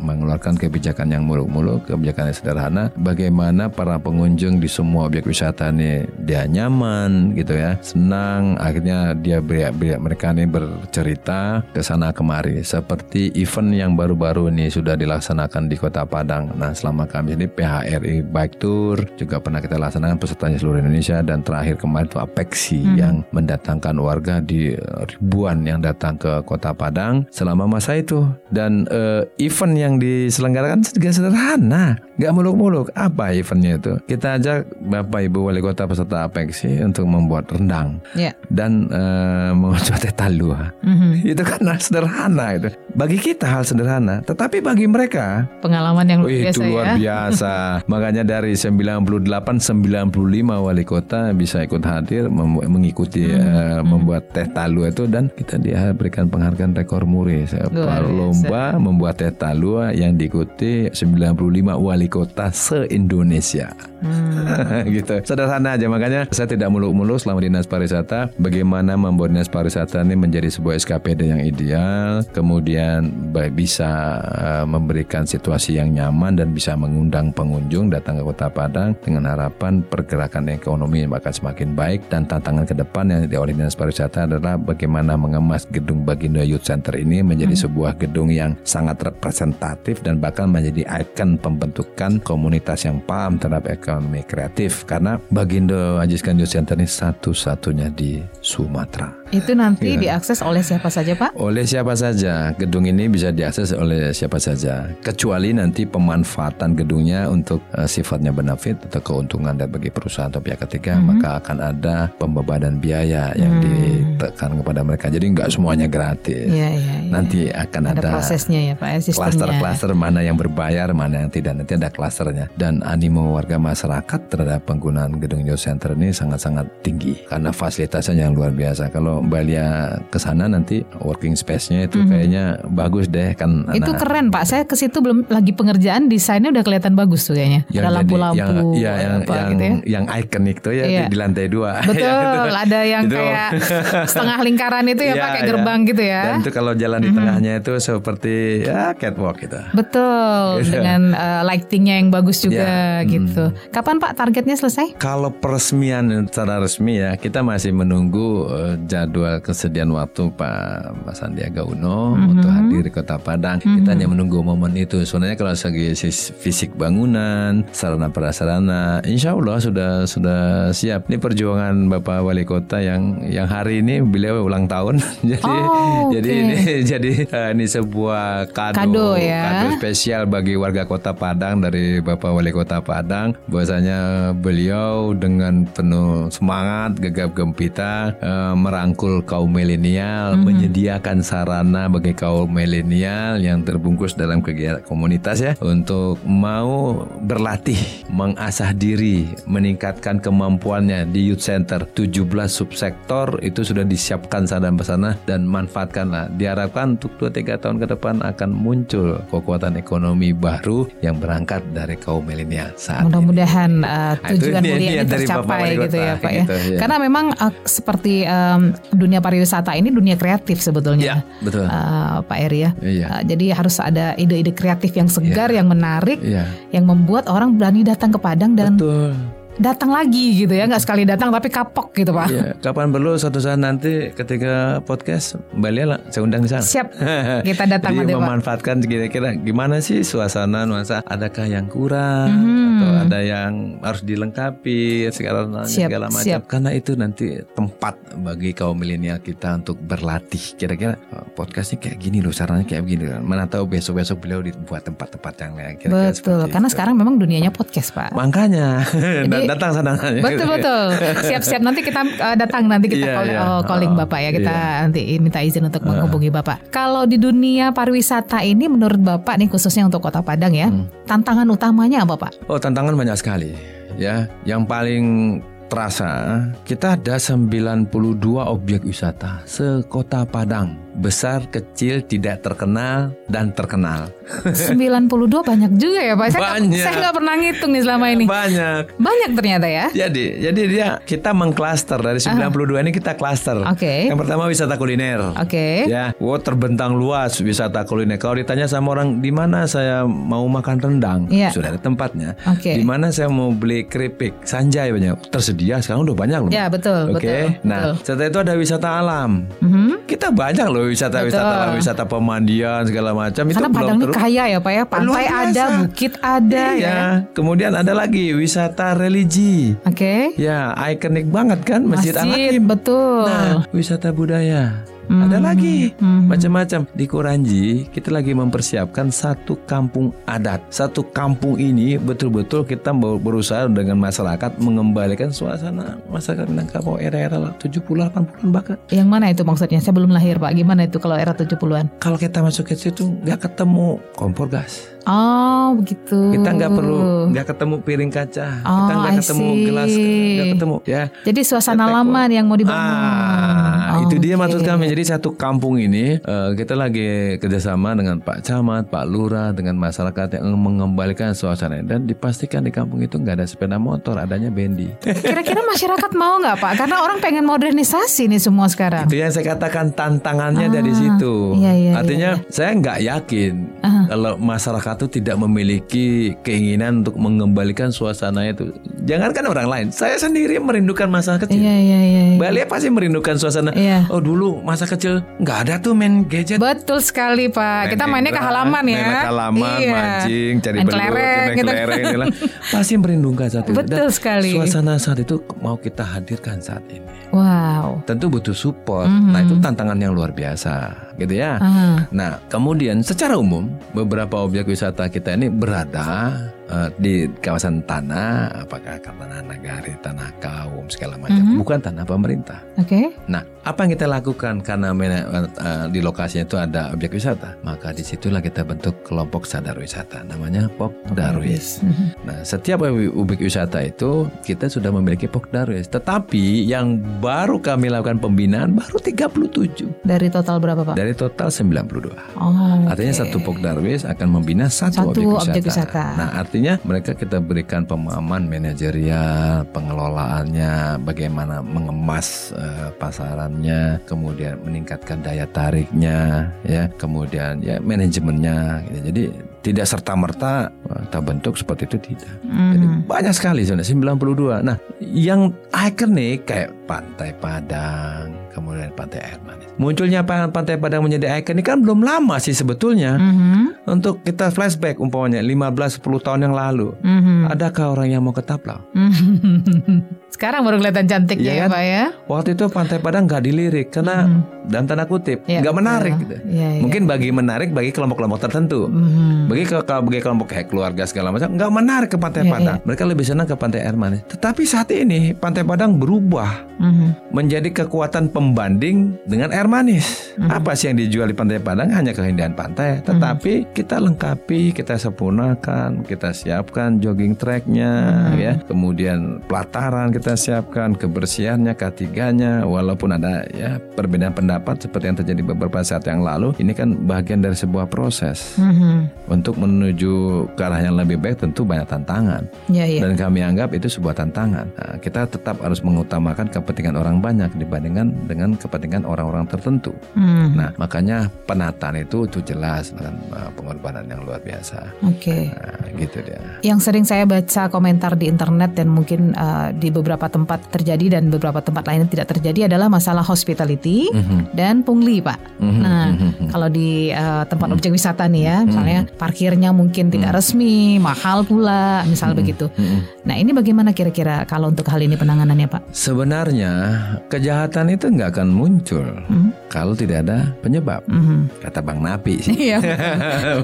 mengeluarkan kebijakan yang muluk-muluk, kebijakan yang sederhana, bagaimana para pengunjung di semua objek wisata ini dia nyaman gitu ya, senang, akhirnya dia beri, beri, mereka ini bercerita ke sana kemari seperti event yang baru-baru ini sudah dilaksanakan di Kota Padang. Nah, selama kami ini PHRI Bike Tour juga pernah kita laksanakan pesertanya seluruh Indonesia dan terakhir kemarin itu Apexi hmm. yang mendatangkan warga di ribuan yang datang ke Kota Padang selama masa itu dan uh, event yang yang diselenggarakan juga sederhana, nggak muluk-muluk. Apa eventnya itu? Kita ajak Bapak Ibu Wali Kota peserta Apeksi untuk membuat rendang yeah. dan uh, mengucap teh talua. Mm-hmm. Itu kan sederhana itu. Bagi kita hal sederhana, tetapi bagi mereka pengalaman yang luar biasa. Itu luar ya? biasa. Makanya dari 98 95 wali kota bisa ikut hadir mengikuti mm-hmm. uh, membuat teh talua itu dan kita dia berikan penghargaan rekor muri. Lomba membuat teh talua yang diikuti 95 wali kota se-Indonesia. Hmm. gitu. Sederhana aja makanya saya tidak muluk-muluk selama dinas pariwisata bagaimana membuat dinas pariwisata ini menjadi sebuah SKPD yang ideal, kemudian bisa uh, memberikan situasi yang nyaman dan bisa mengundang pengunjung datang ke Kota Padang dengan harapan pergerakan ekonomi akan semakin baik dan tantangan ke depan yang oleh dinas pariwisata adalah bagaimana mengemas gedung Bagindo Youth Center ini menjadi hmm. sebuah gedung yang sangat representatif kreatif dan bahkan menjadi ikon pembentukan komunitas yang paham terhadap ekonomi kreatif karena Bagindo Ajiskan Youth Center ini satu-satunya di Sumatera. Itu nanti ya. diakses oleh siapa saja Pak? Oleh siapa saja. Gedung ini bisa diakses oleh siapa saja. Kecuali nanti pemanfaatan gedungnya untuk uh, sifatnya benefit atau keuntungan dari bagi perusahaan atau pihak ketiga, mm -hmm. maka akan ada pembebanan biaya yang mm. ditekan kepada mereka. Jadi nggak semuanya gratis. Ya, ya, ya. Nanti akan ada, ada prosesnya ya Pak, ya, Klaster-klaster mana yang berbayar, mana yang tidak. Nanti ada klasternya. Dan animo warga masyarakat terhadap penggunaan gedung Youth Center ini sangat-sangat tinggi karena fasilitasnya yang luar biasa. Kalau Mbak Lia ke sana nanti working space-nya itu mm -hmm. kayaknya bagus deh kan. Itu anak. keren Pak. Saya ke situ belum lagi pengerjaan desainnya udah kelihatan bagus tuh kayaknya. Yang ada lampu-lampu. Yang, ya, yang, apa, yang, gitu ya. yang ikonik tuh ya iya. di, di lantai dua. Betul. ada yang itu. kayak setengah lingkaran itu ya, ya Pak kayak ya. gerbang gitu ya. Dan itu kalau jalan di mm -hmm. tengahnya itu seperti ya catwalk gitu. Betul. Gitu. Dengan uh, lightingnya yang bagus juga ya. gitu. Hmm. Kapan Pak targetnya selesai? Kalau peresmian secara resmi ya kita masih menunggu uh, jadwal kesediaan waktu Pak Mas Sandiaga Uno mm-hmm. untuk hadir di Kota Padang. Mm-hmm. Kita hanya menunggu momen itu. Sebenarnya kalau segi fisik bangunan, sarana prasarana, insya Allah sudah sudah siap. Ini perjuangan Bapak Wali Kota yang yang hari ini beliau ulang tahun. jadi oh, jadi ini jadi uh, ini sebuah kado, kado, ya? Kado spesial bagi warga Kota Padang dari Bapak Wali Kota Padang. Bahwasanya beliau dengan penuh semangat, gegap gempita uh, merangkul kaum milenial, mm-hmm. menyediakan sarana bagi kaum milenial yang terbungkus dalam kegiatan komunitas ya untuk mau berlatih, mengasah diri, meningkatkan kemampuannya di youth center. 17 subsektor itu sudah disiapkan sana dan sana dan manfaatkanlah. Diharapkan untuk 2 3 tahun ke depan akan muncul kekuatan ekonomi baru yang berangkat dari kaum milenial saat Mudah-mudahan uh, tujuan mulia ini, ini tercapai gitu ya Pak ya. gitu, ya. Karena memang uh, seperti um, dunia pariwisata ini dunia kreatif sebetulnya. Ya, betul. Uh, Pak Eri ya. Iya. Uh, jadi harus ada ide-ide kreatif yang segar, ya. yang menarik, ya. yang membuat orang berani datang ke Padang dan Betul datang lagi gitu ya nggak sekali datang tapi kapok gitu pak. Iya, kapan perlu suatu saat nanti ketika podcast Mbak Lia lah saya undang di sana. Siap. Kita datang Jadi memanfaatkan kira-kira gimana sih suasana nuansa adakah yang kurang hmm. atau ada yang harus dilengkapi segala siap, segala macam siap. karena itu nanti tempat bagi kaum milenial kita untuk berlatih kira-kira oh, podcastnya kayak gini loh caranya kayak begini mana tahu besok-besok beliau dibuat tempat-tempat yang lain. Betul karena itu. sekarang memang dunianya podcast pak. Makanya. Jadi, datang sana. Betul betul. Siap-siap nanti kita uh, datang nanti kita yeah, call, yeah. Oh, calling Bapak ya. Kita yeah. nanti minta izin untuk menghubungi Bapak. Kalau di dunia pariwisata ini menurut Bapak nih khususnya untuk Kota Padang ya, hmm. tantangan utamanya apa Pak? Oh, tantangan banyak sekali ya. Yang paling terasa kita ada 92 objek wisata sekota Padang besar, kecil, tidak terkenal, dan terkenal. 92 banyak juga ya Pak. Saya banyak. Gak, saya nggak pernah ngitung nih selama ini. Banyak. Banyak ternyata ya. Jadi, jadi dia kita mengklaster dari 92 uh. ini kita klaster. Oke. Okay. Yang pertama wisata kuliner. Oke. Okay. Ya, wow terbentang luas wisata kuliner. Kalau ditanya sama orang di mana saya mau makan rendang, yeah. sudah ada tempatnya. Oke. Okay. Di mana saya mau beli keripik, sanjay banyak tersedia sekarang udah banyak loh. Ya betul. Oke. Okay? Nah, betul. setelah itu ada wisata alam. Mm -hmm. Kita banyak loh wisata-wisata wisata pemandian segala macam itu Karena Padang ini kaya ya Pak ya, pantai ada, bukit ada iya. ya. Kemudian ada lagi wisata religi. Oke. Okay. Ya, ikonik banget kan Masjid, Masjid Al-Hakim. Betul. Nah, wisata budaya. Hmm. Ada lagi hmm. macam-macam di Kuranji. Kita lagi mempersiapkan satu kampung adat. Satu kampung ini betul-betul kita berusaha dengan masyarakat mengembalikan suasana masyarakat Minangkabau era-era 70 80-an bahkan. Yang mana itu maksudnya? Saya belum lahir, Pak. Gimana itu kalau era 70-an? Kalau kita masuk ke situ nggak ketemu kompor gas. Oh begitu. Kita nggak perlu nggak ketemu piring kaca. Oh, kita nggak ketemu gelas, nggak ketemu ya. Jadi suasana lama yang mau dibangun. Ah, oh, itu dia maksud kami. Jadi satu kampung ini uh, kita lagi kerjasama dengan Pak Camat, Pak Lurah, dengan masyarakat yang mengembalikan suasana dan dipastikan di kampung itu nggak ada sepeda motor, adanya bendi. Kira-kira masyarakat mau nggak Pak? Karena orang pengen modernisasi nih semua sekarang. Itu yang saya katakan tantangannya ah, dari situ. Iya, iya, Artinya iya, iya. saya nggak yakin uh -huh. kalau masyarakat itu tidak memiliki keinginan untuk mengembalikan suasana itu. Jangankan orang lain, saya sendiri merindukan masa kecil. Iya, iya, iya, iya. Balik pasti merindukan suasana. Iya. Oh dulu masa kecil nggak ada tuh main gadget. Betul sekali Pak. Main Kita mainnya ke halaman ya. Main ke halaman, iya. mancing, cari main belut, main gitu. kelereng. Gitu. pasti merindukan saat itu. Betul Dan sekali. Suasana saat itu mau kita hadirkan saat ini. Wow. Tentu butuh support. Mm -hmm. Nah itu tantangan yang luar biasa, gitu ya. Uh -huh. Nah kemudian secara umum beberapa objek wisata wisata kita ini berada uh, di kawasan tanah, apakah tanah nagari, tanah kaum segala macam, mm -hmm. bukan tanah pemerintah. Oke. Okay. Nah, apa yang kita lakukan karena uh, di lokasinya itu ada objek wisata, maka di situlah kita bentuk kelompok sadar wisata, namanya Pok Darwis. Mm -hmm. Nah, setiap objek wisata itu kita sudah memiliki Pok Darwis, tetapi yang baru kami lakukan pembinaan baru 37. Dari total berapa Pak? Dari total 92. Oh, Artinya okay. satu Pok Darwis akan membina satu, satu objek, wisata. objek wisata. Nah, artinya mereka kita berikan pemahaman manajerial, pengelolaannya, bagaimana mengemas uh, pasarannya, kemudian meningkatkan daya tariknya, ya, kemudian ya manajemennya. Gitu. Jadi tidak serta merta kita bentuk seperti itu tidak. Mm. Jadi banyak sekali sebenarnya 92. Nah, yang ikonik kayak Pantai Padang, kemudian Pantai Air Manis. Munculnya Pantai Padang menjadi ikonik kan belum lama sih sebetulnya. Mm -hmm. Untuk kita flashback umpamanya 15 10 tahun yang lalu. Mm -hmm. Adakah orang yang mau ke Taplau? Sekarang baru kelihatan cantiknya ya, ya Pak ya. Waktu itu Pantai Padang nggak dilirik karena mm. dalam tanda kutip ya, nggak menarik. Ya, gitu. ya, ya. Mungkin bagi menarik bagi kelompok-kelompok tertentu. Mm. Bagi ke, bagi kelompok kayak keluarga segala macam nggak menarik ke Pantai ya, Padang. Ya. Mereka lebih senang ke Pantai Air Manis. Tetapi saat ini Pantai Padang berubah mm. menjadi kekuatan pembanding dengan air manis. Mm. Apa sih yang dijual di Pantai Padang hanya keindahan pantai, tetapi mm. kita lengkapi, kita sempurnakan, kita siapkan jogging tracknya, mm. ya, kemudian pelataran kita kita siapkan, kebersihannya, ketiganya, walaupun ada ya perbedaan pendapat seperti yang terjadi beberapa saat yang lalu, ini kan bagian dari sebuah proses. Mm-hmm. Untuk menuju ke arah yang lebih baik tentu banyak tantangan. Yeah, yeah. Dan kami anggap itu sebuah tantangan. Nah, kita tetap harus mengutamakan kepentingan orang banyak dibandingkan dengan kepentingan orang-orang tertentu. Mm. Nah, makanya penataan itu itu jelas dengan uh, pengorbanan yang luar biasa. Oke. Okay. Nah, gitu dia. Yang sering saya baca komentar di internet dan mungkin uh, di beberapa tempat terjadi dan beberapa tempat lainnya tidak terjadi adalah masalah hospitality mm -hmm. dan pungli, Pak. Mm -hmm. Nah, mm -hmm. kalau di uh, tempat mm -hmm. objek wisata nih ya, misalnya mm -hmm. parkirnya mungkin mm -hmm. tidak resmi, mahal pula, misal mm -hmm. begitu. Mm -hmm. Nah, ini bagaimana kira-kira kalau untuk hal ini penanganannya, Pak? Sebenarnya kejahatan itu nggak akan muncul mm -hmm. kalau tidak ada penyebab, mm -hmm. kata Bang Napi sih. Iya.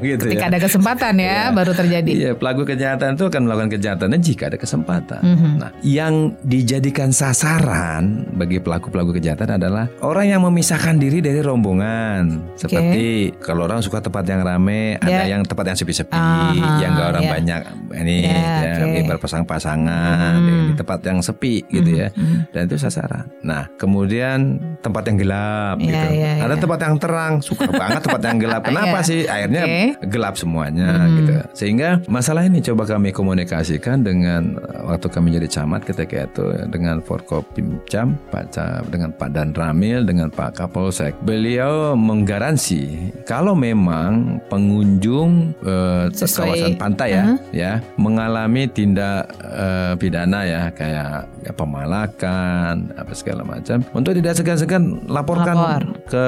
Begitu Ketika ya. ada kesempatan ya, ya, baru terjadi. Iya, pelaku kejahatan itu akan melakukan kejahatannya jika ada kesempatan. Mm -hmm. Nah, yang dijadikan sasaran bagi pelaku-pelaku kejahatan adalah orang yang memisahkan diri dari rombongan. Seperti okay. kalau orang suka tempat yang rame, yeah. ada yang tempat yang sepi-sepi, uh-huh, yang gak orang yeah. banyak ini yeah, ya, okay. berpasang-pasangan mm. di tempat yang sepi gitu mm, ya. Mm. Dan itu sasaran. Nah, kemudian tempat yang gelap yeah, gitu. Yeah, ada yeah. tempat yang terang, suka banget tempat yang gelap. Kenapa yeah. sih? Akhirnya okay. gelap semuanya mm. gitu. Sehingga masalah ini coba kami komunikasikan dengan waktu kami jadi camat ketika itu dengan Forkopimcam, Pak dengan Pak Dan Ramil, dengan Pak Kapolsek. Beliau menggaransi kalau memang pengunjung uh, kawasan pantai ya, uh -huh. ya mengalami tindak uh, pidana ya kayak ya, pemalakan apa segala macam, untuk tidak segan-segan laporkan Lapor. ke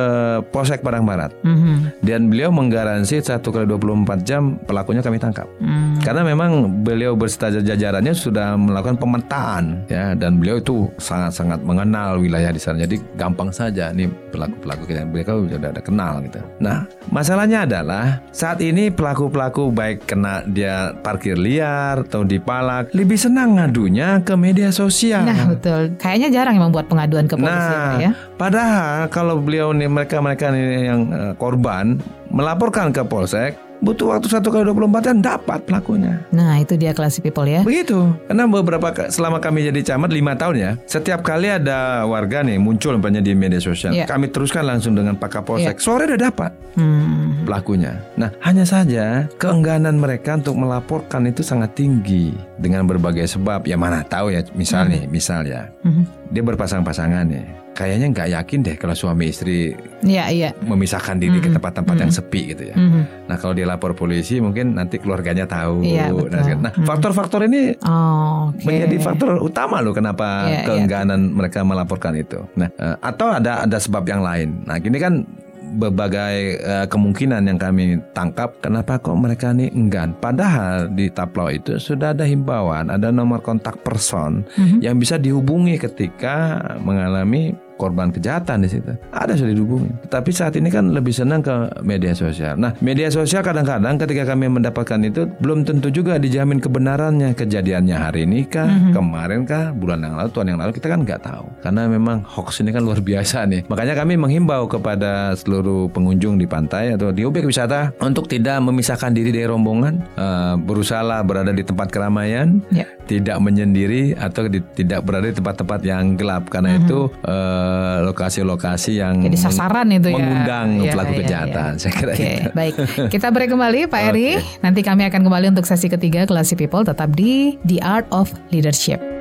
Polsek Padang Barat. -huh. Dan beliau menggaransi satu kali 24 jam pelakunya kami tangkap. -huh. Karena memang beliau berserta jajarannya sudah melakukan pemetaan ya dan beliau itu sangat-sangat mengenal wilayah di sana. Jadi gampang saja nih pelaku-pelaku kita mereka sudah ada kenal gitu. Nah, masalahnya adalah saat ini pelaku-pelaku baik kena dia parkir liar atau dipalak lebih senang ngadunya ke media sosial. Nah, betul. Kayaknya jarang yang membuat pengaduan ke polisi nah, ya. Padahal kalau beliau nih mereka-mereka yang uh, korban melaporkan ke polsek butuh waktu satu kali 24 jam dapat pelakunya. Nah itu dia classy people ya. Begitu. Karena beberapa selama kami jadi camat lima tahun ya, setiap kali ada warga nih muncul banyak di media sosial, yeah. kami teruskan langsung dengan Pak Kapolsek. Yeah. Sore udah dapat hmm. pelakunya. Nah hanya saja keengganan mereka untuk melaporkan itu sangat tinggi dengan berbagai sebab. Ya mana tahu ya, misalnya, hmm. misal ya, hmm. dia berpasang-pasangan ya kayaknya nggak yakin deh kalau suami istri ya, ya. memisahkan diri mm -hmm. ke tempat-tempat mm -hmm. yang sepi gitu ya. Mm -hmm. Nah kalau dia lapor polisi mungkin nanti keluarganya tahu. Ya, nah faktor-faktor ini oh, okay. menjadi faktor utama loh kenapa ya, keengganan ya. mereka melaporkan itu. Nah eh, atau ada ada sebab yang lain. Nah gini kan berbagai uh, kemungkinan yang kami tangkap kenapa kok mereka ini enggan padahal di taplau itu sudah ada himbauan ada nomor kontak person mm -hmm. yang bisa dihubungi ketika mengalami korban kejahatan di situ. Ada sudah dihubungi. Tapi saat ini kan lebih senang ke media sosial. Nah, media sosial kadang-kadang ketika kami mendapatkan itu belum tentu juga dijamin kebenarannya kejadiannya hari ini kah, mm-hmm. kemarin kah, bulan yang lalu, tahun yang lalu kita kan nggak tahu. Karena memang hoax ini kan luar biasa nih. Makanya kami menghimbau kepada seluruh pengunjung di pantai atau di objek wisata untuk tidak memisahkan diri dari rombongan, uh, berusaha berada di tempat keramaian, yeah. tidak menyendiri atau di, tidak berada di tempat-tempat yang gelap karena mm-hmm. itu uh, lokasi-lokasi yang jadi sasaran itu ya mengundang ya, pelaku ya, kejahatan ya. saya kira okay, itu. baik kita break kembali Pak Eri okay. nanti kami akan kembali untuk sesi ketiga Classy People tetap di The Art of Leadership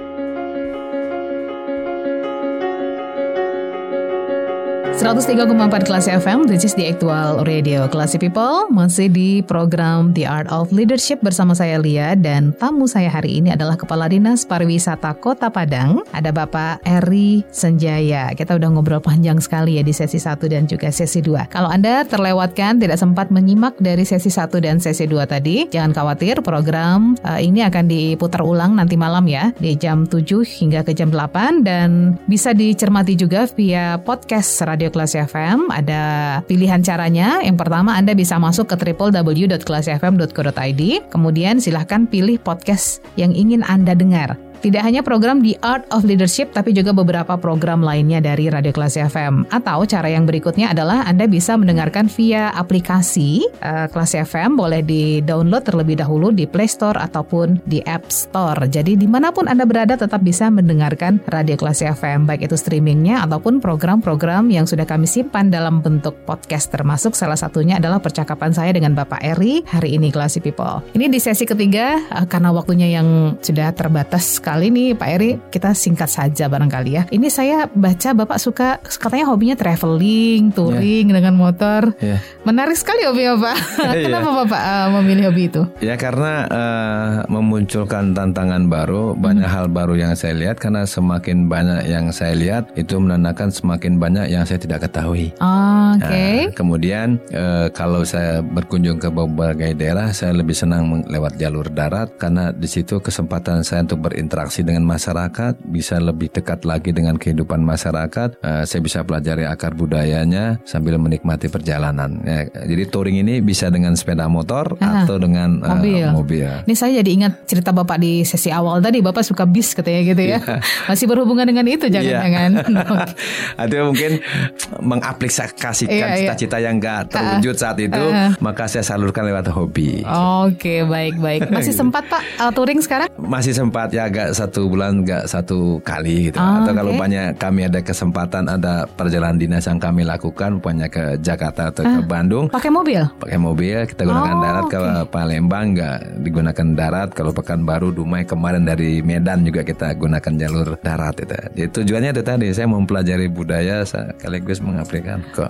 103,4 kelas FM, this is the actual radio. Classy People Masih di program The Art of Leadership bersama saya Lia. Dan tamu saya hari ini adalah Kepala Dinas Pariwisata Kota Padang. Ada Bapak Eri Senjaya. Kita udah ngobrol panjang sekali ya di sesi 1 dan juga sesi 2 Kalau Anda terlewatkan, tidak sempat menyimak dari sesi 1 dan sesi 2 tadi Jangan khawatir, program uh, ini akan diputar ulang nanti malam ya Di jam 7 hingga ke jam 8 Dan bisa dicermati juga via podcast radio Radio Kelas FM. Ada pilihan caranya. Yang pertama Anda bisa masuk ke www.kelasfm.co.id. Kemudian silahkan pilih podcast yang ingin Anda dengar. Tidak hanya program The Art of Leadership, tapi juga beberapa program lainnya dari Radio Kelas FM. Atau cara yang berikutnya adalah Anda bisa mendengarkan via aplikasi uh, Kelas FM, boleh di-download terlebih dahulu di Play Store ataupun di App Store. Jadi di mana pun Anda berada tetap bisa mendengarkan Radio Kelas FM, baik itu streamingnya ataupun program-program yang sudah kami simpan dalam bentuk podcast, termasuk salah satunya adalah percakapan saya dengan Bapak Eri hari ini Classy People. Ini di sesi ketiga, uh, karena waktunya yang sudah terbatas sekali nih Pak Eri, kita singkat saja barangkali ya. Ini saya baca Bapak suka katanya hobinya traveling, touring yeah. dengan motor. Yeah. Menarik sekali hobinya Pak. Iya. Kenapa yeah. Bapak uh, memilih hobi itu? Ya karena uh, memunculkan tantangan baru, banyak hmm. hal baru yang saya lihat karena semakin banyak yang saya lihat itu menandakan semakin banyak yang saya tidak ketahui. Oh, Oke. Okay. Nah, kemudian uh, kalau saya berkunjung ke berbagai daerah, saya lebih senang lewat jalur darat karena di situ kesempatan saya untuk berinteraksi dengan masyarakat bisa lebih dekat lagi dengan kehidupan masyarakat. Uh, saya bisa pelajari akar budayanya sambil menikmati perjalanan. Ya, jadi touring ini bisa dengan sepeda motor Aha, atau dengan uh, mobil. mobil. Ini saya jadi ingat cerita Bapak di sesi awal tadi, Bapak suka bis katanya gitu ya. Yeah. Masih berhubungan dengan itu jangan-jangan. Yeah. Atau mungkin mengaplikasikan iya, iya. cita-cita yang enggak terwujud saat itu, uh, maka saya salurkan lewat hobi. Oke, okay, baik-baik. Masih sempat Pak uh, touring sekarang? Masih sempat ya agak satu bulan enggak satu kali gitu. Oh, Atau okay. kalau banyak kami ada kesempatan ada perjalanan dinas yang kami lakukan, banyak ke Jakarta atau ke Bandung. Pakai mobil? Pakai mobil, kita gunakan oh, darat okay. ke Palembang enggak digunakan darat. Kalau Pekanbaru, Dumai kemarin dari Medan juga kita gunakan jalur darat itu. Jadi tujuannya itu tadi saya mempelajari budaya sekaligus mengaplikasikan ke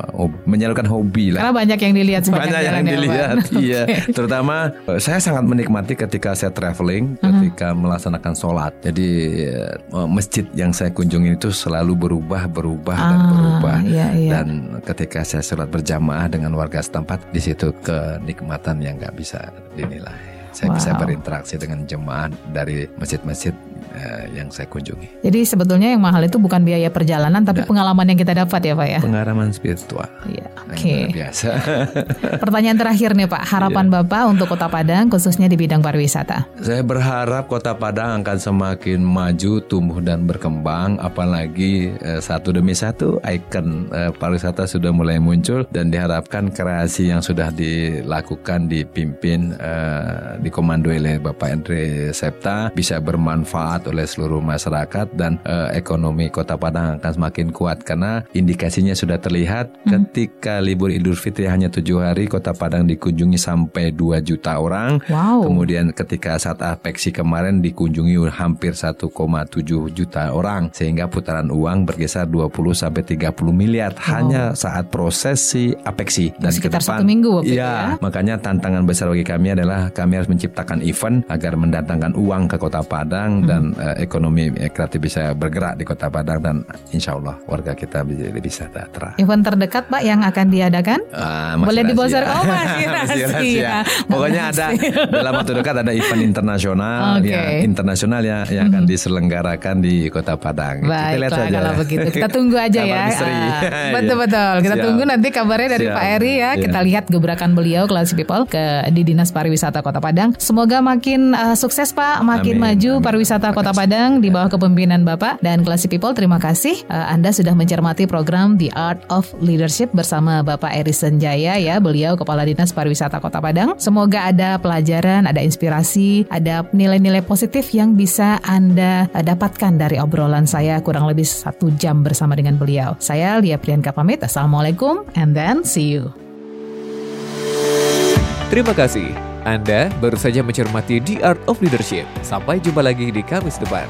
menyalurkan hobi lah. Karena banyak yang dilihat banyak yang dilihat. iya, terutama eh, saya sangat menikmati ketika saya traveling, uh-huh. Ketika melaksanakan sholat. Jadi eh, masjid yang saya kunjungi itu selalu berubah, berubah ah, dan berubah. Iya, iya. Dan ketika saya sholat berjamaah dengan warga setempat, di situ kenikmatan yang nggak bisa dinilai. Saya wow. bisa berinteraksi dengan jemaah dari masjid-masjid uh, yang saya kunjungi. Jadi sebetulnya yang mahal itu bukan biaya perjalanan, tapi pengalaman yang kita dapat ya Pak ya? Pengalaman spiritual. Iya, oke. Okay. Biasa. Pertanyaan terakhir nih Pak, harapan ya. Bapak untuk Kota Padang khususnya di bidang pariwisata? Saya berharap Kota Padang akan semakin maju, tumbuh dan berkembang, apalagi uh, satu demi satu ikon uh, pariwisata sudah mulai muncul dan diharapkan kreasi yang sudah dilakukan dipimpin uh, dikomandoi oleh Bapak Andre Septa bisa bermanfaat oleh seluruh masyarakat dan uh, ekonomi Kota Padang akan semakin kuat karena indikasinya sudah terlihat hmm. ketika libur Idul Fitri hanya tujuh hari Kota Padang dikunjungi sampai 2 juta orang. Wow. Kemudian ketika saat apeksi kemarin dikunjungi hampir 1,7 juta orang sehingga putaran uang bergeser 20 sampai 30 miliar wow. hanya saat prosesi apeksi dan sekitar satu minggu waktu ya, ya. Makanya tantangan besar bagi kami adalah kami harus menciptakan event agar mendatangkan uang ke Kota Padang hmm. dan uh, ekonomi kreatif bisa bergerak di Kota Padang dan insya Allah warga kita bisa lebih sejahtera. Event terdekat Pak yang akan diadakan? Uh, Boleh dibosor? Oh masih rahasia. Pokoknya ada dalam waktu dekat ada event internasional okay. ya internasional ya yang akan hmm. diselenggarakan di Kota Padang. Baik, kita lihat saja. Kalau begitu kita tunggu aja ya. Uh, betul betul. Kita Siap. tunggu nanti kabarnya dari Siap. Pak Eri ya. Kita lihat gebrakan beliau kelas people ke di Dinas Pariwisata Kota Padang Padang. Semoga makin uh, sukses Pak, makin amin, maju amin. pariwisata Kota Padang di bawah kepemimpinan Bapak dan Classy People. Terima kasih uh, Anda sudah mencermati program The Art of Leadership bersama Bapak Erison Jaya ya, beliau Kepala Dinas Pariwisata Kota Padang. Semoga ada pelajaran, ada inspirasi, ada nilai-nilai positif yang bisa Anda uh, dapatkan dari obrolan saya kurang lebih satu jam bersama dengan beliau. Saya Lia Priyanka pamit. Assalamualaikum and then see you. Terima kasih. Anda baru saja mencermati The Art of Leadership. Sampai jumpa lagi di Kamis depan.